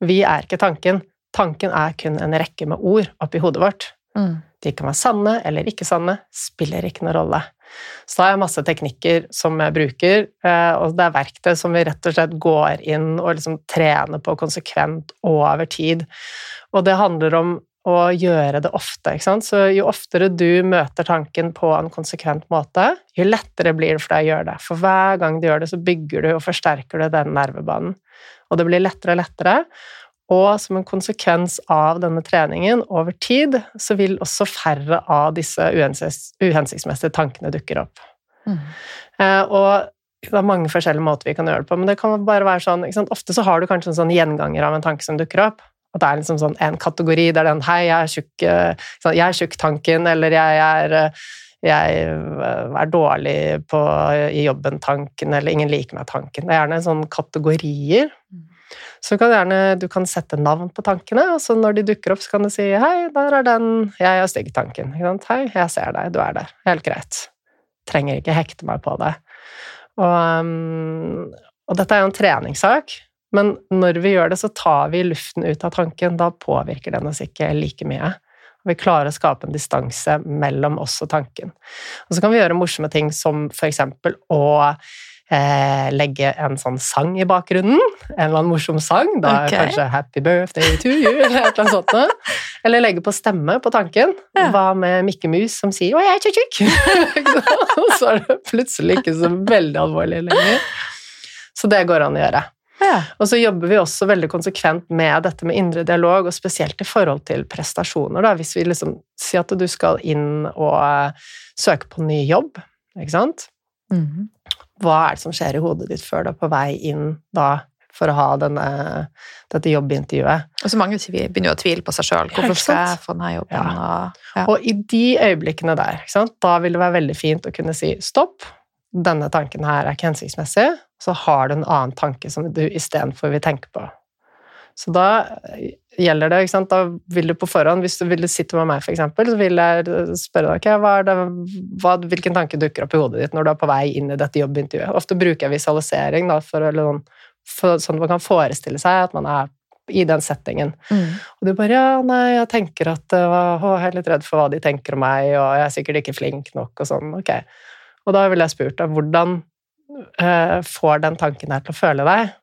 Vi er ikke tanken. Tanken er kun en rekke med ord oppi hodet vårt. Mm. De kan være sanne eller ikke sanne, spiller ikke noen rolle. Så da har jeg masse teknikker som jeg bruker, eh, og det er verktøy som vi rett og slett går inn og liksom trener på konsekvent og over tid. Og det handler om å gjøre det ofte. Ikke sant? Så jo oftere du møter tanken på en konsekvent måte, jo lettere blir det for deg å gjøre det. For hver gang du gjør det, så bygger du og forsterker du den nervebanen. Og det blir lettere og lettere. Og som en konsekvens av denne treningen over tid, så vil også færre av disse uhensiktsmessige tankene dukker opp. Mm. Eh, og det er mange forskjellige måter vi kan gjøre det på, men det kan bare være sånn ikke sant? Ofte så har du kanskje en sånn gjenganger av en tanke som dukker opp. At det er liksom sånn en kategori der den 'hei, jeg er tjukk', eh, sånn, 'jeg er tjukk'-tanken, eller 'jeg er eh, jeg eh, er dårlig på, i jobben-tanken, eller 'ingen liker meg'-tanken. Det er gjerne sånne kategorier. Mm. Så kan du gjerne du kan sette navn på tankene, og så når de dukker opp, så kan du si 'hei, der er den, jeg er stygg-tanken'. 'Hei, jeg ser deg, du er der'. Helt greit. Trenger ikke hekte meg på det. Og, um, og dette er jo en treningssak, men når vi gjør det, så tar vi luften ut av tanken. Da påvirker den oss ikke like mye. Vi klarer å skape en distanse mellom oss og tanken. Og så kan vi gjøre morsomme ting som eksempel å eh, legge en sånn sang i bakgrunnen. En eller annen morsom sang. Da okay. kanskje 'Happy birthday to you' eller et eller annet sånt. noe. Eller legge på stemme på tanken. Ja. Hva med Mikke Mus som sier 'Å, jeg er tjukk'? Og så er det plutselig ikke så veldig alvorlig lenger. Så det går an å gjøre. Ja. Og så jobber vi også veldig konsekvent med dette med indre dialog, og spesielt i forhold til prestasjoner. Da. Hvis vi liksom sier at du skal inn og eh, søke på ny jobb, ikke sant? Mm. Hva er det som skjer i hodet ditt før du er på vei inn da for å ha denne, dette jobbintervjuet? Og så mange begynner jo å tvile på seg sjøl. Hvorfor skal jeg få denne jobben? Ja. Og, ja. Og i de øyeblikkene der, da vil det være veldig fint å kunne si stopp, denne tanken her er ikke hensiktsmessig, så har du en annen tanke som du istedenfor vil tenke på. Så da gjelder det, ikke sant, da vil du på forhånd, hvis du ville sitte med meg for eksempel, så vil jeg spørre deg, okay, det, hva, hvilken tanke dukker opp i hodet ditt når du er på vei inn i dette jobbintervjuet? Ofte bruker jeg visualisering da, for, eller sånn, for, sånn at man kan forestille seg at man er i den settingen. Mm. Og du bare ja, nei, jeg tenker at øh, å, jeg er litt redd for hva de tenker om meg, og jeg er sikkert ikke flink nok, og sånn. Ok. Og da ville jeg spurt deg hvordan øh, får den tanken her til å føle deg?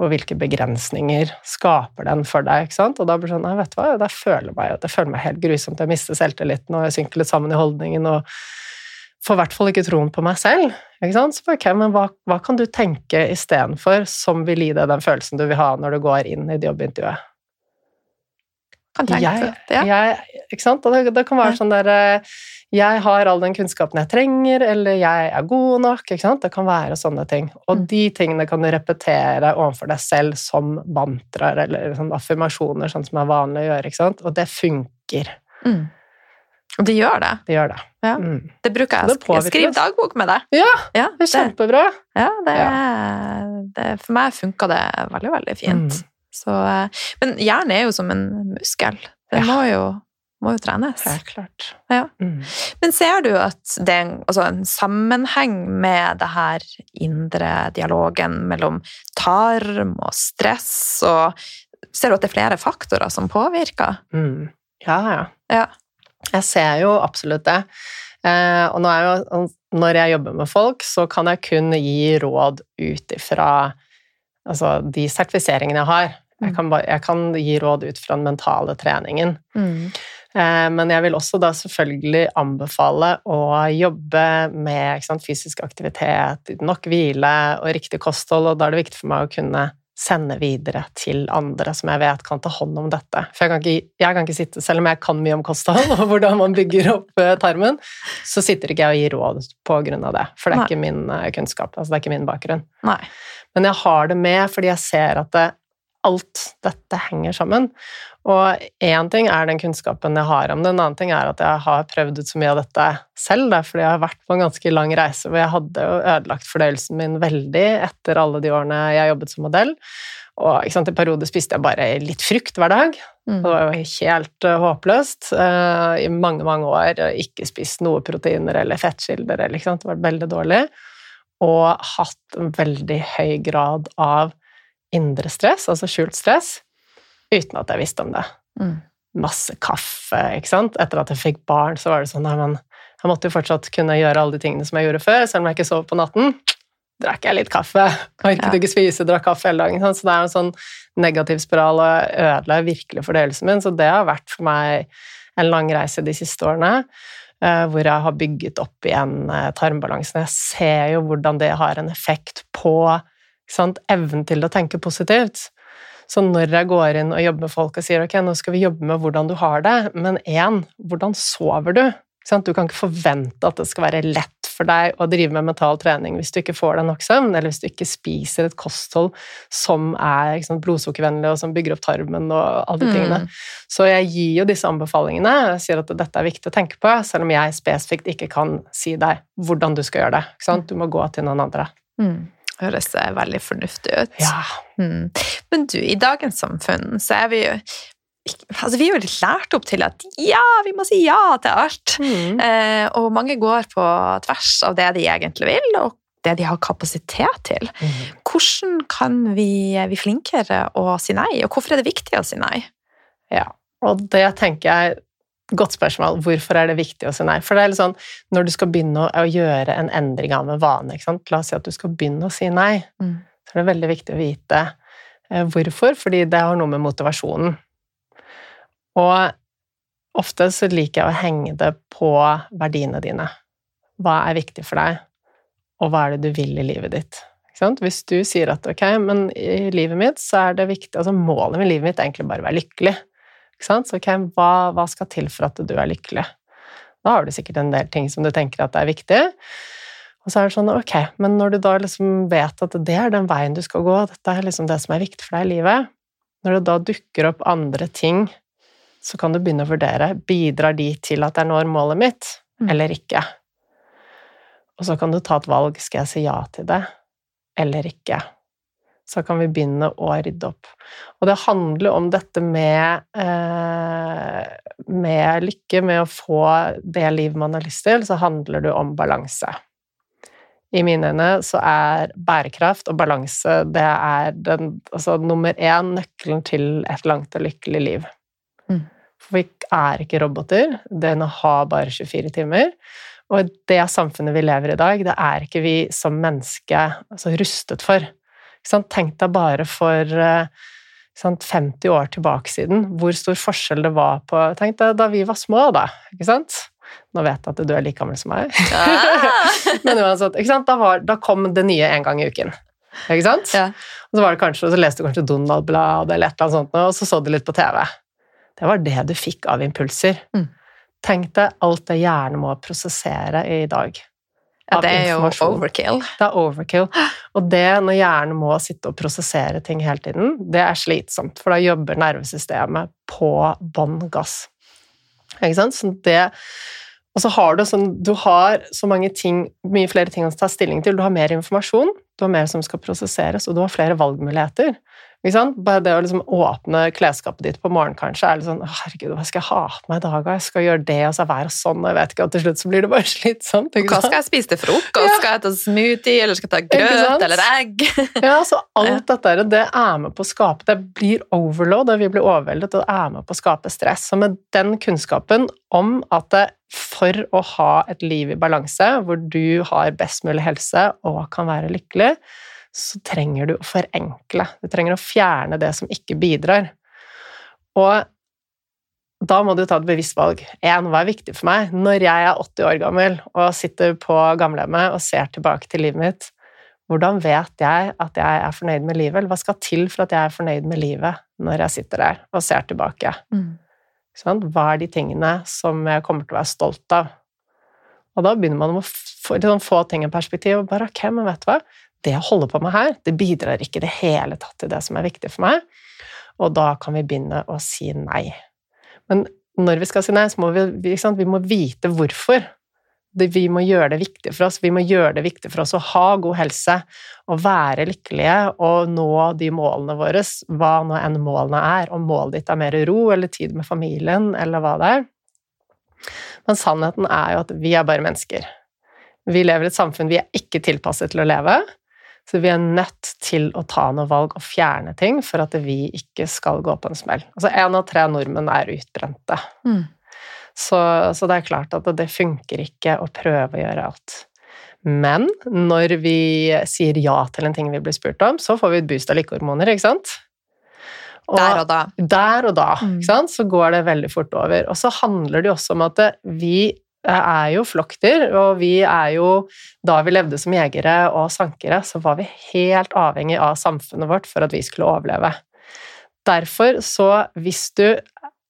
Og hvilke begrensninger skaper den for deg? ikke sant? Og da blir det sånn Nei, vet du hva, det føler meg, det føler meg helt grusomt, jeg mister selvtilliten, og jeg synker litt sammen i holdningen, og får i hvert fall ikke troen på meg selv. Ikke sant? Så ok, men hva, hva kan du tenke istedenfor som vil gi deg den følelsen du vil ha når du går inn i jobbintervjuet? Kan tenke Jeg, det, ja. jeg, ikke sant? Og det, det kan være Ja. sånn der eh, Jeg har all den kunnskapen jeg trenger, eller jeg er god nok. Ikke sant? Det kan være sånne ting. Og Mm. de tingene kan du repetere overfor deg selv som mantraer eller sånn affirmasjoner, sånn som er vanlig å gjøre. Ikke sant? Og det funker. Mm. Og det gjør det. Det gjør det. Ja. Mm. Det bruker jeg. Jeg skriver dagbok med det. Ja, Ja, Det er kjempebra. Ja, det, det For meg funka det veldig, veldig fint. Mm. Så, eh, men hjernen er jo som en muskel. Den Ja. må, jo, må jo trenes. Helt klart. Ja. Mm. Men ser du at det er en, altså en sammenheng med det her indre dialogen mellom tarm og stress, og ser du at det er flere faktorer som påvirker? Mm. Ja, ja. Ja. Jeg ser jo absolutt det. Eh, og nå er jo, når jeg jobber med folk, så kan jeg kun gi råd ut ifra altså, de sertifiseringene jeg har. Jeg Mm. kan, bare, jeg kan gi råd ut fra den mentale treningen. Eh, men jeg vil også da selvfølgelig anbefale å jobbe med sant, fysisk aktivitet, nok hvile og riktig kosthold, og da er det viktig for meg å kunne sende videre til andre som jeg vet kan ta hånd om dette. For jeg kan ikke, jeg kan ikke sitte, selv om jeg kan mye om kosthold og hvordan man bygger opp eh, tarmen, så sitter ikke jeg og gir råd på grunn av det, for det er Nei. ikke min eh, kunnskap, altså det er ikke min bakgrunn. Nei. Men jeg har det med fordi jeg ser at det, alt dette henger sammen. Og én ting er den kunnskapen jeg har om det, en annen ting er at jeg har prøvd ut så mye av dette selv, da, fordi jeg har vært på en ganske lang reise hvor jeg hadde jo ødelagt fordøyelsen min veldig etter alle de årene jeg jobbet som modell. Og sant, i perioder spiste jeg bare litt frukt hver dag. Mm. Det var jo helt uh, håpløst. Uh, I mange, mange år eh, ikke spist noe proteiner eller fettkilder. Eller, ikke sant? Det var veldig dårlig. Og hatt en veldig høy grad av indre stress, altså skjult stress, uten at jeg visste om det. Mm. Masse kaffe, ikke sant. Etter at jeg fikk barn, så var det sånn nei, men jeg måtte jo fortsatt kunne gjøre alle de tingene som jeg gjorde før, selv om jeg ikke sov på natten. Drakk jeg litt kaffe. Orket Ja. ikke spise, drakk kaffe hele dagen. sant? Så det er en sånn negativ spiral og ødela virkelig fordøyelsen min. Så det har vært for meg en lang reise de siste årene, hvor jeg har bygget opp igjen eh, tarmbalansen. Jeg ser jo hvordan det har en effekt på sant, evnen til å tenke positivt. Så når jeg går inn og jobber med folk og sier ok, nå skal vi jobbe med hvordan du har det, men én, hvordan sover du? Du kan ikke forvente at det skal være lett for deg å drive med mental trening hvis du ikke får deg nok søvn, eller hvis du ikke spiser et kosthold som er sant, blodsukkervennlig, og som bygger opp tarmen og alle de tingene. Mm. Så jeg gir jo disse anbefalingene, og sier at dette er viktig å tenke på, selv om jeg spesifikt ikke kan si deg hvordan du skal gjøre det. Du må gå til noen andre. Mm. Høres eh, veldig fornuftig ut. Ja. Mm. Men du, i dagens samfunn så er vi jo Altså, vi er jo litt lært opp til at ja, vi må si ja til alt. Mm. Eh, og mange går på tvers av det de egentlig vil, og det de har kapasitet til. Mm. Hvordan kan vi bli flinkere å si nei, og hvorfor er det viktig å si nei? Ja, og det tenker jeg Godt spørsmål. Hvorfor er det viktig å si nei? For det er litt sånn, Når du skal begynne å, gjøre en endring av en vane? La oss si at du skal begynne å si nei. Mm. Så er det veldig viktig å vite eh, hvorfor, fordi det har noe med motivasjonen. Og ofte så liker jeg å henge det på verdiene dine. Hva er viktig for deg, og hva er det du vil i livet ditt? Hvis du sier at ok, men i livet mitt så er det viktig altså Målet med livet mitt er egentlig bare å være lykkelig. Så ok, hva, hva skal til for at du er lykkelig? Da har du sikkert en del ting som du tenker at er viktig. Og så er det sånn, ok, men når du da liksom vet at det er den veien du skal gå, dette er liksom det som er viktig for deg i livet, når det da dukker opp andre ting, så kan du begynne å vurdere, bidrar de til at jeg når målet mitt, Mm. eller ikke? Og så kan du ta et valg, skal jeg si ja til det, eller ikke? Så kan vi begynne å rydde opp. Og det handler om dette med, eh, med lykke, med å få det livet man har lyst til, så handler det om balanse. I mine øyne så er bærekraft og balanse det er den, altså, nummer én nøkkelen til et langt og lykkelig liv. Mm. For vi er ikke roboter. Døgnet har bare 24 timer. Og det samfunnet vi lever i i dag, det er ikke vi som menneske altså, rustet for. Tenk deg bare for eh, ikke sant, 50 år tilbake siden, hvor stor forskjell det var på Tenk deg da vi var små, da. Ikke sant? Nå vet jeg at du er like gammel som meg. Ah. Men uansett? Da, var, da kom det nye en gang i uken. Ikke sant? Ja. Og så, var det kanskje, så leste du kanskje Donald-blad eller et eller annet sånt, og så så du litt på TV. Det var det du fikk av impulser. Mm. Tenk deg alt det hjernen må prosessere i dag. ja, det er jo overkill. Det er overkill. Og det når hjernen må sitte og prosessere ting hele tiden, det er slitsomt, for da jobber nervesystemet på bånn gass. Ikke sant? Så det, og så har du sånn Du har så mange ting, mye flere ting å ta stilling til. Du har mer informasjon, du har mer som skal prosesseres, og du har flere valgmuligheter. Bare det å liksom åpne klesskapet ditt på morgenen kanskje, er litt sånn Herregud, hva skal jeg ha på meg i dag? Jeg skal gjøre det, og så være sånn, og jeg vet ikke, og til slutt så blir det bare slitsomt. Ikke Hva skal jeg spise til frokost? Ja. Skal jeg ta smoothie, eller skal jeg ta grøt eller egg? Ja, så alt dette det er med på å skape Det blir overload, og vi blir overveldet, og det er med på å skape stress. Så med den kunnskapen om at for å ha et liv i balanse, hvor du har best mulig helse og kan være lykkelig, så trenger du å forenkle. Du trenger å fjerne det som ikke bidrar. Og da må du ta et bevisst valg. En, hva er viktig for meg? Når jeg er 80 år gammel og sitter på gamlehjemmet og ser tilbake til livet mitt, hvordan vet jeg at jeg er fornøyd med livet, eller hva skal til for at jeg er fornøyd med livet når jeg sitter der og ser tilbake? Mm. Sånn? Hva er de tingene som jeg kommer til å være stolt av? Og da begynner man å få, sånn få ting i perspektiv, og bare ok, men vet du hva? Det jeg holder på med her, det bidrar ikke i det hele tatt til det som er viktig for meg, og da kan vi begynne å si nei. Men når vi skal si nei, så må vi, vi, må vite hvorfor. Vi må gjøre det viktig for oss. Vi må gjøre det viktig for oss å ha god helse, og være lykkelige og nå de målene våre, hva nå enn målene er. Om målet ditt er mer ro eller tid med familien, eller hva det er. Men sannheten er jo at vi er bare mennesker. Vi lever i et samfunn vi er ikke tilpasset til å leve, så vi er nødt til å ta noen valg og fjerne ting for at vi ikke skal gå på en smell. Altså én av tre nordmenn er utbrente. Mm. Så, så det er klart at det funker ikke å prøve å gjøre alt. Men når vi sier ja til en ting vi blir spurt om, så får vi et boost av lykkehormoner, ikke sant? Der og da. der og da, Mm. ikke sant? så går det veldig fort over. Og så handler det jo også om at vi er jo flokkdyr, og vi er jo Da vi levde som jegere og sankere, så var vi helt avhengig av samfunnet vårt for at vi skulle overleve. Derfor, så hvis du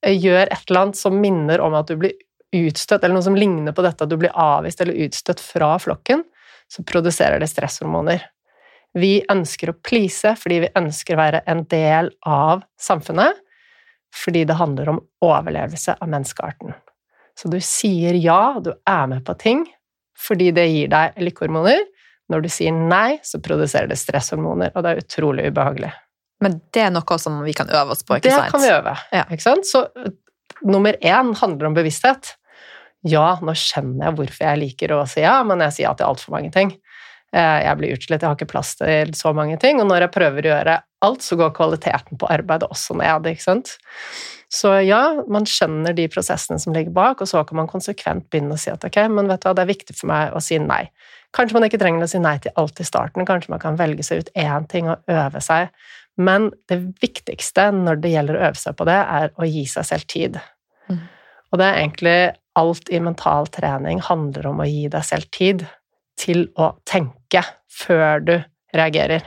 gjør et eller annet som minner om at du blir utstøtt, eller noe som ligner på dette, at du blir avvist eller utstøtt fra flokken, så produserer det stresshormoner. Vi ønsker å please fordi vi ønsker å være en del av samfunnet, fordi det handler om overlevelse av menneskearten. Så du sier ja, du er med på ting fordi det gir deg lykkehormoner. Når du sier nei, så produserer det stresshormoner, og det er utrolig ubehagelig. Men det er noe som vi kan øve oss på, ikke Det sant? kan vi øve. Ja. Ikke sant? Så uh, nummer én handler om bevissthet. Ja, nå skjønner jeg hvorfor jeg liker å si ja, men jeg sier ja til altfor mange ting. Eh, Jeg blir utslitt, jeg har ikke plass til så mange ting, og når jeg prøver å gjøre alt, så går kvaliteten på arbeidet også ned, ikke sant? Så ja, man skjønner de prosessene som ligger bak, og så kan man konsekvent begynne å si at ok, men vet du hva, det er viktig for meg å si nei. Kanskje man ikke trenger å si nei til alt i starten, kanskje man kan velge seg ut én ting og øve seg, men det viktigste når det gjelder å øve seg på det, er å gi seg selv tid. Mm. Og det er egentlig alt i mental trening handler om å gi deg selv tid til å tenke før du reagerer.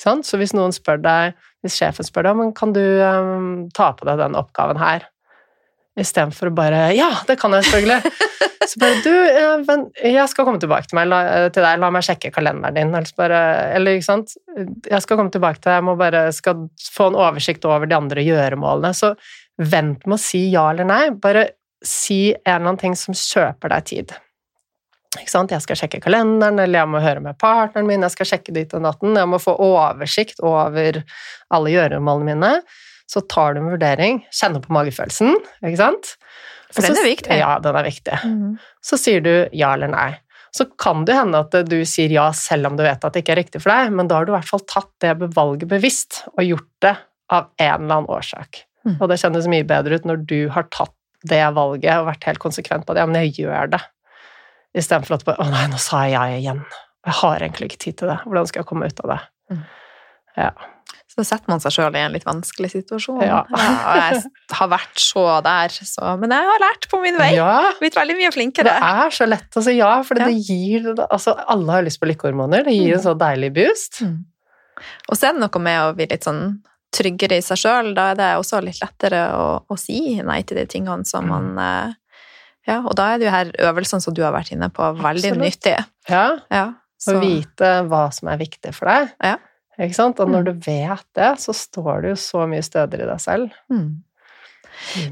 Så hvis noen spør deg, hvis sjefen spør deg, om kan du um, ta på deg den oppgaven her, istedenfor å bare Ja, det kan jeg selvfølgelig! Så bare Du, men jeg skal komme tilbake til, meg, la, til deg, la meg sjekke kalenderen din. Eller, bare, eller ikke sant Jeg skal komme tilbake til deg, jeg må bare skal få en oversikt over de andre gjøremålene. Så vent med å si ja eller nei. Bare si en eller annen ting som kjøper deg tid. Jeg skal sjekke kalenderen, eller jeg må høre med partneren min, jeg skal sjekke ditt og natten, jeg må få oversikt over alle gjøremålene mine. Så tar du en vurdering, kjenner på magefølelsen, ikke sant? For den er viktig. Ja, den er viktig. Mm. Så sier du ja eller nei. Så kan det hende at du sier ja selv om du vet at det ikke er riktig for deg, men da har du i hvert fall tatt det valget bevisst og gjort det av en eller annen årsak. Mm. Og det kjennes mye bedre ut når du har tatt det valget og vært helt konsekvent på det. Ja, men jeg gjør det. Istedenfor at bare Å nei, nå sa jeg ja igjen. Jeg har egentlig ikke tid til det. Hvordan skal jeg komme ut av det? Mm. Ja. Så setter man seg sjøl i en litt vanskelig situasjon. Ja. og jeg har vært så der, så Men jeg har lært på min vei. Ja, Blitt veldig mye flinkere. det er så lett å si ja, for Ja. det gir altså Alle har lyst på lykkehormoner. Det gir en så deilig boost. Mm. Og så er det noe med å bli litt sånn tryggere i seg sjøl. Da er det også litt lettere å, å si nei til de tingene som man Mm. eh, Ja, og da er det jo her øvelsene som du har vært inne på, veldig Absolutt. nyttige. Ja, Ja, Å vite hva som er viktig for deg. Ja. Ikke sant? Og når Mm. du vet det, så står du jo så mye stødigere i deg selv. mm.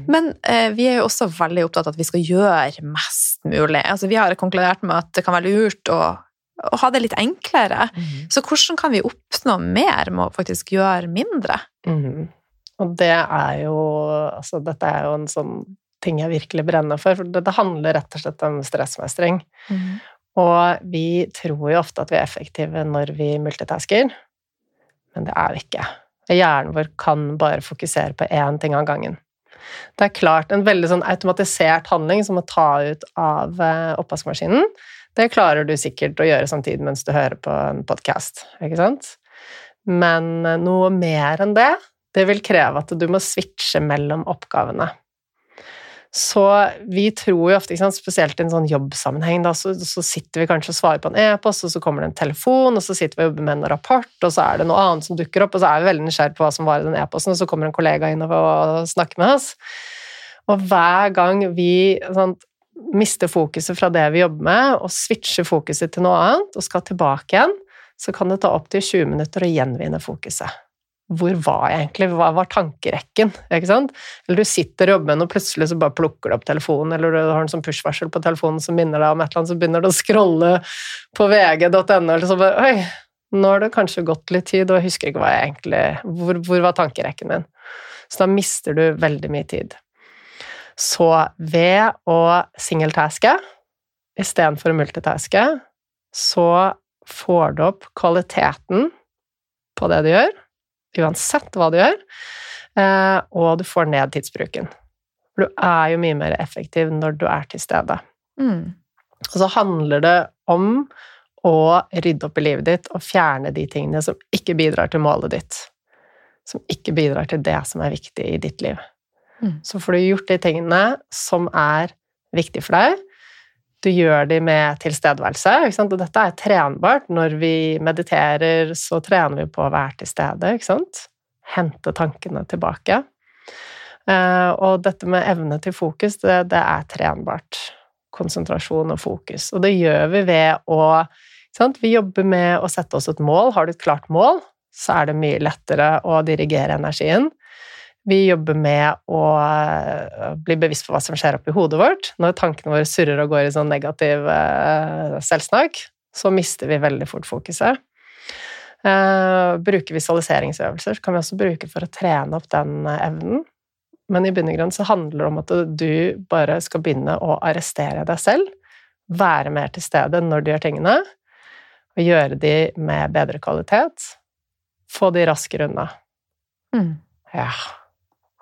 Men eh, vi er jo også veldig opptatt av at vi skal gjøre mest mulig. Altså, vi har konkludert med at det kan være lurt å, å ha det litt enklere. Så hvordan kan vi oppnå mer med å faktisk gjøre mindre? Mhm. Og det er jo Altså, dette er jo en sånn ting jeg virkelig brenner for. For det, det handler rett og slett om stressmestring. Og vi tror jo ofte at vi er effektive når vi multitasker, men det er vi ikke. Hjernen vår kan bare fokusere på én ting av gangen. Det er klart, en veldig sånn automatisert handling som å ta ut av eh, oppvaskmaskinen, det klarer du sikkert å gjøre samtidig mens du hører på en podkast, ikke sant? Men eh, noe mer enn det, det vil kreve at du må switche mellom oppgavene. Så vi tror jo ofte, sant, spesielt i en sånn jobbsammenheng, da, så, så sitter vi kanskje og svarer på en e-post, og så kommer det en telefon, og så sitter vi og jobber med en rapport, og så er det noe annet som dukker opp, og så er vi veldig nysgjerrige på hva som var i den e-posten, og så kommer en kollega inn og snakker med oss. Og hver gang vi sånn, mister fokuset fra det vi jobber med, og switcher fokuset til noe annet, og skal tilbake igjen, så kan det ta opptil 20 minutter å gjenvinne fokuset. Hvor var jeg egentlig? Hva var tankerekken? Ikke sant? Eller du sitter og jobber med noe, og plutselig så bare plukker du opp telefonen, eller du har en sånn push-varsel på telefonen som minner deg om et eller annet, så begynner du å scrolle på vg.no, eller så bare Oi, nå har det kanskje gått litt tid, og jeg husker ikke hva jeg egentlig Hvor, hvor var tankerekken min? Så da mister du veldig mye tid. Så ved å singeltaske istedenfor å multitaske, så får du opp kvaliteten på det du gjør, uansett hva du gjør, eh, og du får ned tidsbruken. For du er jo mye mer effektiv når du er til stede. Mm. Og så handler det om å rydde opp i livet ditt og fjerne de tingene som ikke bidrar til målet ditt. Som ikke bidrar til det som er viktig i ditt liv. Mm. Så får du gjort de tingene som er viktige for deg. Du gjør de med tilstedeværelse. Og dette er trenbart. Når vi mediterer, så trener vi på å være til stede. Hente tankene tilbake. Eh, og dette med evne til fokus, det, det er trenbart. Konsentrasjon og fokus. Og det gjør vi ved å? Vi jobber med å sette oss et mål. Har du et klart mål, så er det mye lettere å dirigere energien. Vi jobber med å eh, bli bevisst på hva som skjer oppi hodet vårt. Når tankene våre surrer og går i sånn negativ eh, selvsnakk, så mister vi veldig fort fokuset. Eh, bruke visualiseringsøvelser kan vi også bruke for å trene opp den evnen. Men i bunn og grunn så handler det om at du bare skal begynne å arrestere deg selv. Være mer til stede når du gjør tingene, og gjøre de med bedre kvalitet. Få de raskere unna. Mm. Ja.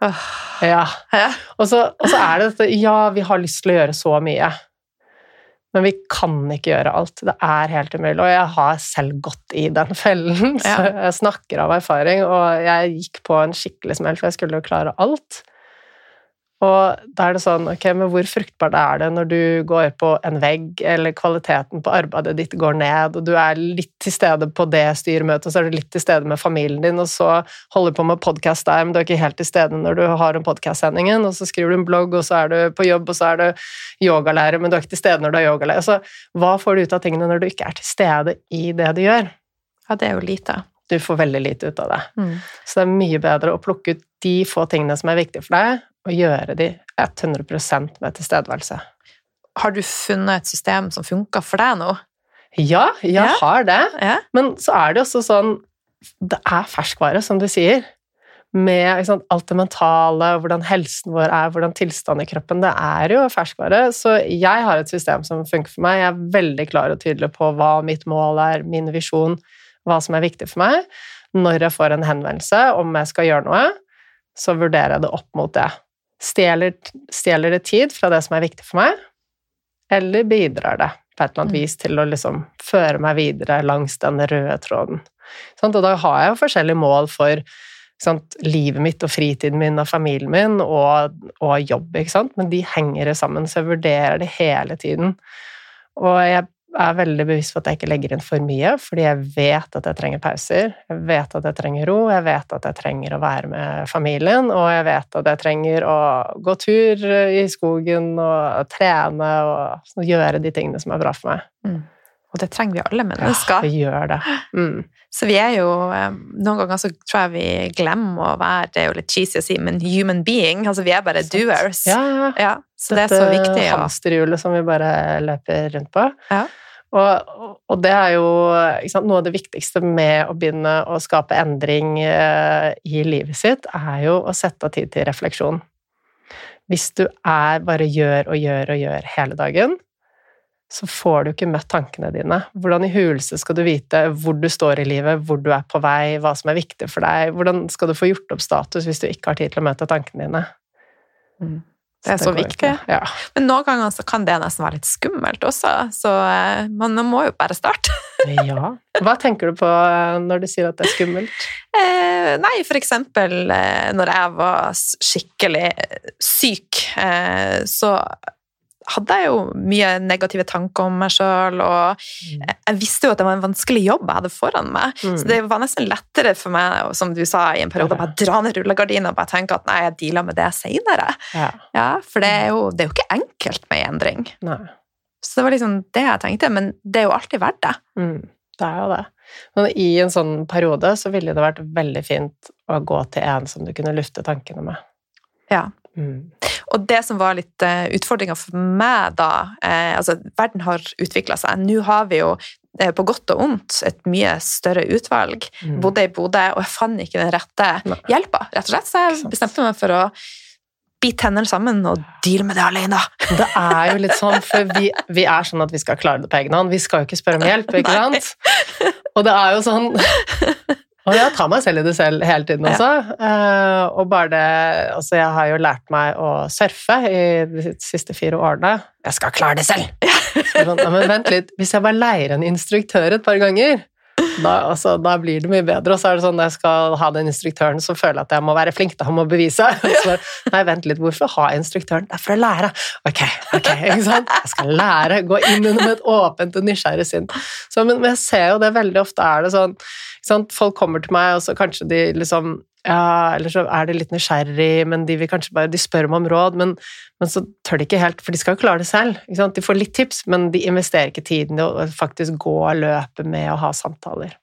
Ja. Og så, og så er det dette Ja, vi har lyst til å gjøre så mye. Men vi kan ikke gjøre alt. Det er helt umulig. Og jeg har selv gått i den fellen, så jeg snakker av erfaring. Og jeg gikk på en skikkelig smell, for jeg skulle jo klare alt. Og da er det sånn, ok, men hvor fruktbart er det når du går på en vegg, eller kvaliteten på arbeidet ditt går ned, og du er litt til stede på det styremøtet, og så er du litt til stede med familien din, og så holder du på med podkast der, men du er ikke helt til stede når du har en podkast-sendingen, og så skriver du en blogg, og så er du på jobb, og så er du yogalærer, men du er ikke til stede når du er yogalærer. Så hva får du ut av tingene når du ikke er til stede i det du gjør? ja, det er jo lite. Du får veldig lite ut av det. Mm. Så det er mye bedre å plukke ut de få tingene som er viktige for deg, og gjøre de 100% med tilstedeværelse. Har du funnet et system som funker for deg nå? Ja, jeg Ja. har det. Ja. Men så er det også sånn Det er ferskvare, som du sier. Med sant, alt det mentale, hvordan helsen vår er, hvordan tilstanden i kroppen. Det er jo ferskvare. Så jeg har et system som funker for meg. Jeg er veldig klar og tydelig på hva mitt mål er, min visjon, hva som er viktig for meg. Når jeg får en henvendelse om jeg skal gjøre noe, så vurderer jeg det opp mot det. Stjeler, stjeler det tid fra det som er viktig for meg, eller bidrar det på et eller annet Mm. vis til å liksom føre meg videre langs den røde tråden? Sånn, Og da har jeg jo forskjellige mål for sånn, livet mitt og fritiden min og familien min og, og jobb, men de henger sammen, så jeg vurderer det hele tiden. Og jeg er veldig bevisst på at jeg ikke legger inn for mye, fordi jeg vet at jeg trenger pauser. Jeg vet at jeg trenger ro, jeg vet at jeg trenger å være med familien, og jeg vet at jeg trenger å gå tur i skogen og trene og gjøre de tingene som er bra for meg. Mm. Og det trenger vi alle mennesker. Ja, vi gjør det. Mm. Så vi er jo eh, Noen ganger så tror jeg vi glemmer å være Det er jo litt cheesy å si, men human being. Altså vi er bare doers. Ja, ja. så Dette det er så viktig. Dette hamsterhjulet som vi bare løper rundt på. Ja. Og, og, det er jo sant, noe av det viktigste med å begynne å skape endring eh, i livet sitt, er jo å sette av tid til refleksjon. Hvis du er bare gjør og gjør og gjør hele dagen, så får du ikke møtt tankene dine. Hvordan i huleste skal du vite hvor du står i livet, hvor du er på vei, hva som er viktig for deg? Hvordan skal du få gjort opp status hvis du ikke har tid til å møte tankene dine? Mm. Det er så, så viktig. Ja. Men noen ganger så kan det nesten være litt skummelt også, så eh, man må jo bare starte. ja. Hva tenker du på eh, når du sier at det er skummelt? Eh, nei, for eksempel eh, når jeg var skikkelig syk, eh, så hadde jeg jo mye negative tanker om meg sjøl, og mm. jeg visste jo at det var en vanskelig jobb jeg hadde foran meg. Mm. Så det var nesten lettere for meg, som du sa i en periode, å bare dra ned rullegardina og bare tenke at nei, jeg dealer med det seinere. Ja. ja. for det er, jo, det er, jo, ikke enkelt med endring. Nei. Så det var liksom det jeg tenkte, men det er jo alltid verdt det. Mm. Det er jo det. Men i en sånn periode så ville det vært veldig fint å gå til en som du kunne lufte tankene med. Ja. Mm. Og det som var litt uh, eh, utfordringa for meg da eh, Altså, verden har utvikla seg. Nå har vi jo eh, på godt og ondt et mye større utvalg. Mm. Bodde i Bodø, og jeg fant ikke den rette Nei. hjelpa, rett og slett. Så jeg bestemte meg for å bite tennene sammen og deale med det alene. Det er jo litt sånn, for vi, vi, er sånn at vi skal klare det på egen hånd. Vi skal jo ikke spørre om hjelp, ikke sant? Og det er jo sånn og jeg tar meg selv i det selv hele tiden også. Ja. Uh, og bare det Altså, jeg har jo lært meg å surfe i de siste fire årene. Jeg skal klare det selv! Sånn, men vent litt, hvis jeg bare leier en instruktør et par ganger, da, altså, da, blir det mye bedre. Og så er det sånn når jeg skal ha den instruktøren, så føler jeg at jeg må være flink, da må bevise. Så, nei, vent litt, hvorfor ha instruktøren? Det er for å lære. Ok, ok, ikke sant? Jeg skal lære. Gå inn under med et åpent og nysgjerrig sinn. Så, men, men jeg ser jo det veldig ofte er det sånn Folk kommer til meg, og så kanskje de liksom ja, eller så er de litt nysgjerrig, men de vil kanskje bare, de spør meg om råd, men, men, så tør de ikke helt, for de skal jo klare det selv. De får litt tips, men de investerer ikke tiden i å faktisk gå løpet med å ha samtaler.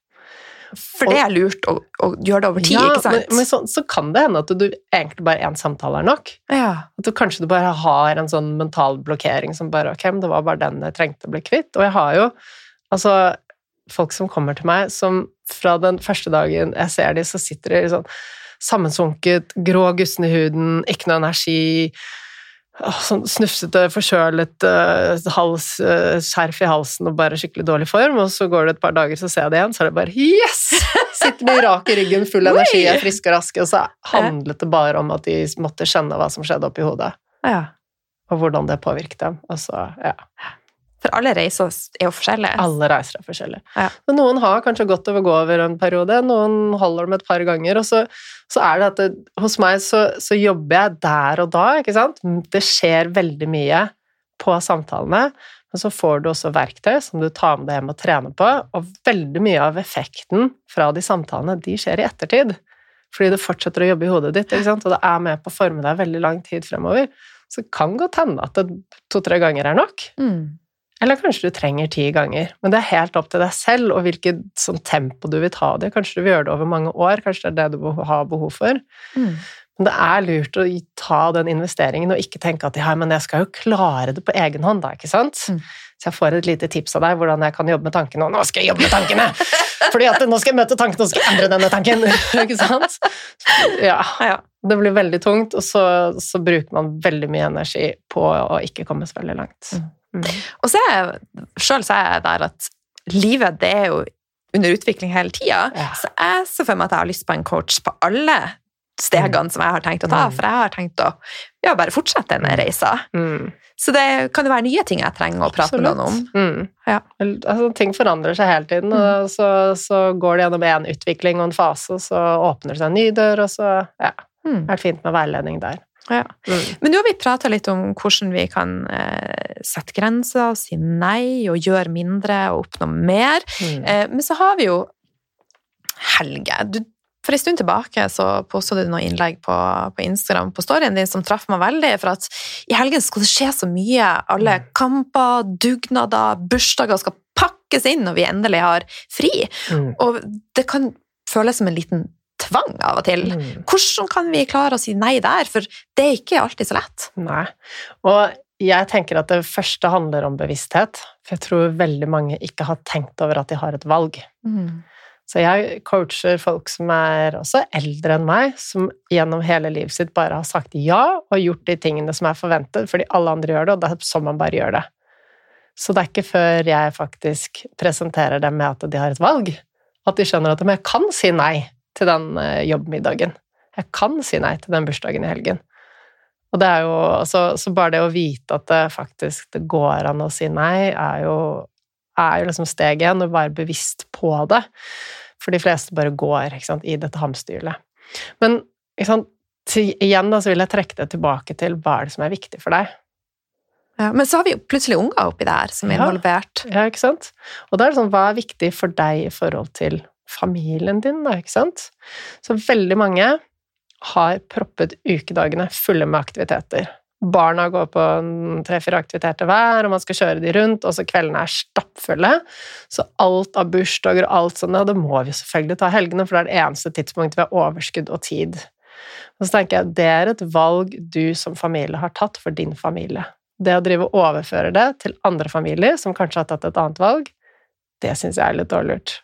For det er lurt å, å gjøre det over tid, ja, ikke sant? Men, men så, så, kan det hende at du egentlig bare én samtale er nok. Ja. At du kanskje du bare har en sånn mental blokkering som bare Ok, men det var bare den jeg trengte å bli kvitt. Og jeg har jo altså folk som kommer til meg, som fra den første dagen jeg ser dem, så sitter de sånn sammensunket, grå, gussen i huden, ikke noe energi. Sånn snufsete, forkjølet hals, uh, skjerf i halsen og bare skikkelig dårlig form. Og så går det et par dager, så ser jeg det igjen, så er det bare yes! Sitter de rak i ryggen, full energi, er friske og raske. Og så handlet det bare om at de måtte skjønne hva som skjedde oppi hodet. Ja. Og hvordan det påvirket dem. Og så, ja. For alle reiser er jo forskjellige. Alle reiser er forskjellige. Ja. Men noen har kanskje gått over gå over en periode, noen holder dem et par ganger. Og så, så er det at det, hos meg så, så, jobber jeg der og da, ikke sant. Det skjer veldig mye på samtalene. Men så får du også verktøy som du tar med deg hjem og trener på, og veldig mye av effekten fra de samtalene, de skjer i ettertid. Fordi det fortsetter å jobbe i hodet ditt, ikke sant? og det er med på å forme deg veldig lang tid fremover. Så det kan godt hende at to-tre ganger er nok. Mm. Eller kanskje du trenger ti ganger. Men det er helt opp til deg selv og hvilket sånn, tempo du vil ta det. Kanskje du vil gjøre det over mange år, kanskje det er det du har behov for. Mm. Men det er lurt å ta den investeringen og ikke tenke at ja, men jeg skal jo klare det på egen hånd, da, ikke sant? Mm. Så jeg får et lite tips av deg hvordan jeg kan jobbe med tankene. Og nå skal jeg jobbe med tankene! Fordi at nå skal jeg møte tankene, og skal jeg endre denne tanken! ikke sant? Ja. ja. Det blir veldig tungt, og så, så, bruker man veldig mye energi på å ikke komme så veldig langt. Mm. Mm. Og så er jeg sjøl der at livet det er jo under utvikling hele tida. Ja. Så jeg ser for meg at jeg har lyst på en coach på alle stegene som jeg har tenkt å ta, Mm. for jeg har tenkt å ja, bare fortsette denne Mm. reisa. Mm. Så det kan jo være nye ting jeg trenger å prate med noen om. Mm. Ja. Altså, ting forandrer seg hele tiden, og så, så går det gjennom en utvikling og en fase, og så åpner det seg en ny dør, og så ja, Mm. er det fint med veiledning der. Ja. Mm. Men nå har vi prata litt om hvordan vi kan eh, sette grenser, si nei og gjøre mindre og oppnå mer. Mm. Eh, men så har vi jo Helge. Du, for en stund tilbake så postet du noen innlegg på, på Instagram på storyen din som traff meg veldig, for at i helgen skal det skje så mye. Alle Mm. kamper, dugnader, bursdager skal pakkes inn når vi endelig har fri. Mm. Og det kan føles som en liten tvang av og til. Mm. Hvordan kan vi klare å si nei der? For det er ikke alltid så lett. Nei. Og jeg tenker at det første handler om bevissthet, for jeg tror veldig mange ikke har tenkt over at de har et valg. Så jeg coacher folk som er også eldre enn meg, som gjennom hele livet sitt bare har sagt ja og gjort de tingene som er forventet, fordi alle andre gjør det, og det er sånn man bare gjør det. Så det er ikke før jeg faktisk presenterer dem med at de har et valg, at de skjønner at de kan si nei til den eh, jobbmiddagen. Jeg kan si nei til den bursdagen i helgen. Og det er jo, så, så bare det å vite at det faktisk det går an å si nei, er jo, er jo liksom steg én, å være bevisst på det. For de fleste bare går ikke sant, i dette hamsterhjulet. Men sant, til, igjen da, så vil jeg trekke det tilbake til hva er det som er viktig for deg. Ja, men så har vi jo plutselig unger oppi der som er Ja. involvert. Ja, ikke sant? Og da er det sånn, hva er viktig for deg i forhold til familien din, da, ikke sant? Så veldig mange har proppet ukedagene fulle med aktiviteter. Barna går på tre-fire aktiviteter hver, og man skal kjøre de rundt, og så kveldene er stappfulle. Så alt av bursdager og alt sånt, ja, det må vi selvfølgelig ta helgene, for det er det eneste tidspunktet vi har overskudd og tid. Og så tenker jeg, det er et valg du som familie har tatt for din familie. Det å drive og overføre det til andre familier som kanskje har tatt et annet valg, det syns jeg er litt dårlig gjort.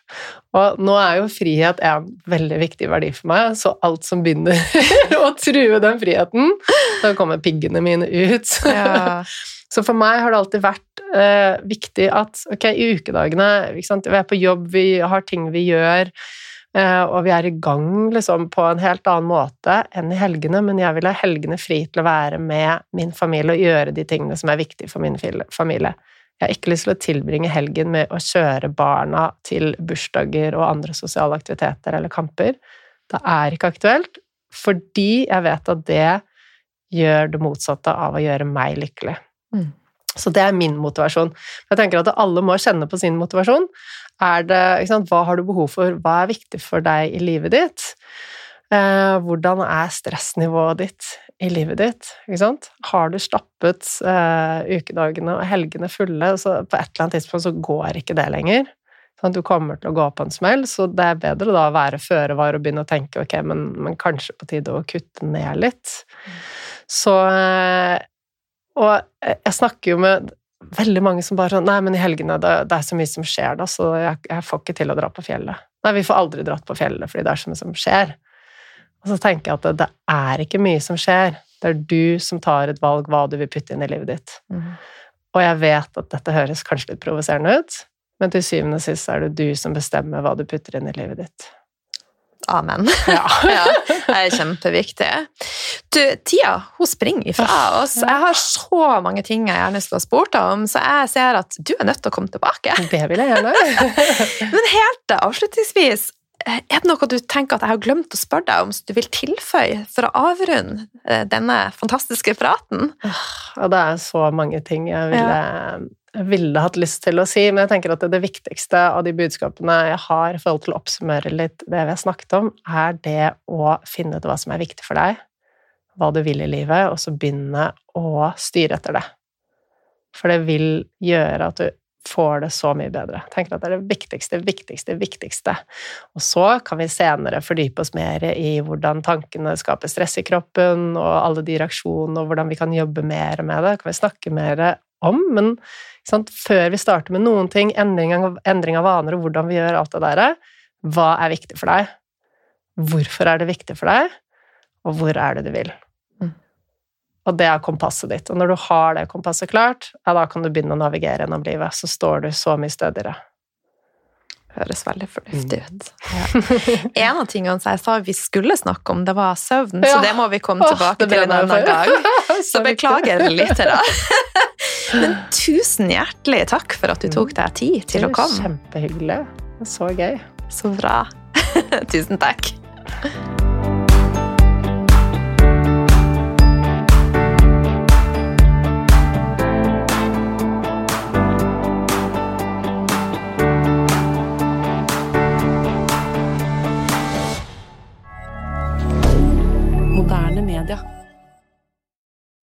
Og nå er jo frihet en veldig viktig verdi for meg, så alt som begynner å true den friheten, da kommer piggene mine ut. Ja. Så for meg har det alltid vært eh, viktig at ok, i ukedagene? Vi er på jobb, vi har ting vi gjør, eh, og vi er i gang liksom, på en helt annen måte enn i helgene, men jeg vil ha helgene fri til å være med min familie og gjøre de tingene som er viktige for min familie. Jeg har ikke lyst til å tilbringe helgen med å kjøre barna til bursdager og andre sosiale aktiviteter eller kamper. Det er ikke aktuelt, fordi jeg vet at det gjør det motsatte av å gjøre meg lykkelig. Mm. Så det er min motivasjon. Jeg tenker at alle må kjenne på sin motivasjon. Er det, sant, hva har du behov for? Hva er viktig for deg i livet ditt? Eh, hvordan er stressnivået ditt i livet ditt? Ikke sant? Har du stappet eh, ukedagene og helgene fulle, så på et eller annet tidspunkt så går ikke det lenger. Sånn, du kommer til å gå på en smell, så det er bedre da å være føre var og begynne å tenke ok, men, men kanskje på tide å kutte ned litt. Så eh, Og jeg snakker jo med veldig mange som bare sånn Nei, men i helgene det, det er så mye som skjer, da, så jeg, jeg får ikke til å dra på fjellet. Nei, vi får aldri dratt på fjellet fordi det er så mye som skjer. Og så tenker jeg at det, er ikke mye som skjer. Det er du som tar et valg hva du vil putte inn i livet ditt. Mm. Og jeg vet at dette høres kanskje litt provoserende ut, men til syvende og sist er det du som bestemmer hva du putter inn i livet ditt. Amen. Ja. ja, det er kjempeviktig. Du, tida hun springer ifra oss. Jeg har så mange ting jeg gjerne skulle ha spurt deg om, så jeg ser at du er nødt til å komme tilbake. Det vil jeg gjerne. Men helt avslutningsvis, er det noe du tenker at jeg har glemt å spørre deg om, som du vil tilføye for å avrunde eh, denne fantastiske praten? Og det er så mange ting jeg ville, jeg ville hatt lyst til å si, men jeg tenker at det, det viktigste av de budskapene jeg har i forhold til å oppsummere litt det vi har snakket om, er det å finne ut hva som er viktig for deg, hva du vil i livet, og så begynne å styre etter det. For det vil gjøre at du får det så mye bedre. Jeg tenker at det er det viktigste, viktigste, viktigste. Og så kan vi senere fordype oss mer i hvordan tankene skaper stress i kroppen, og alle de reaksjonene, og hvordan vi kan jobbe mer med det. kan vi snakke mer om, men sant, før vi starter med noen ting, endring av, endring av vaner og hvordan vi gjør alt det der, hva er viktig for deg? Hvorfor er det viktig for deg? Og hvor er det du vil? Mm. Og det er kompasset ditt. Og når du har det kompasset klart, ja, da kan du begynne å navigere gjennom livet. Så står du så mye stødigere. Høres veldig fornuftig ut. En av tingene som jeg sa vi skulle snakke om, det var søvn, så det må vi komme tilbake Åh, til en annen gang. Så beklager litt til deg. Men tusen hjertelig takk for at du tok deg tid til å komme. Kjempehyggelig. Så gøy. Så bra. Tusen takk.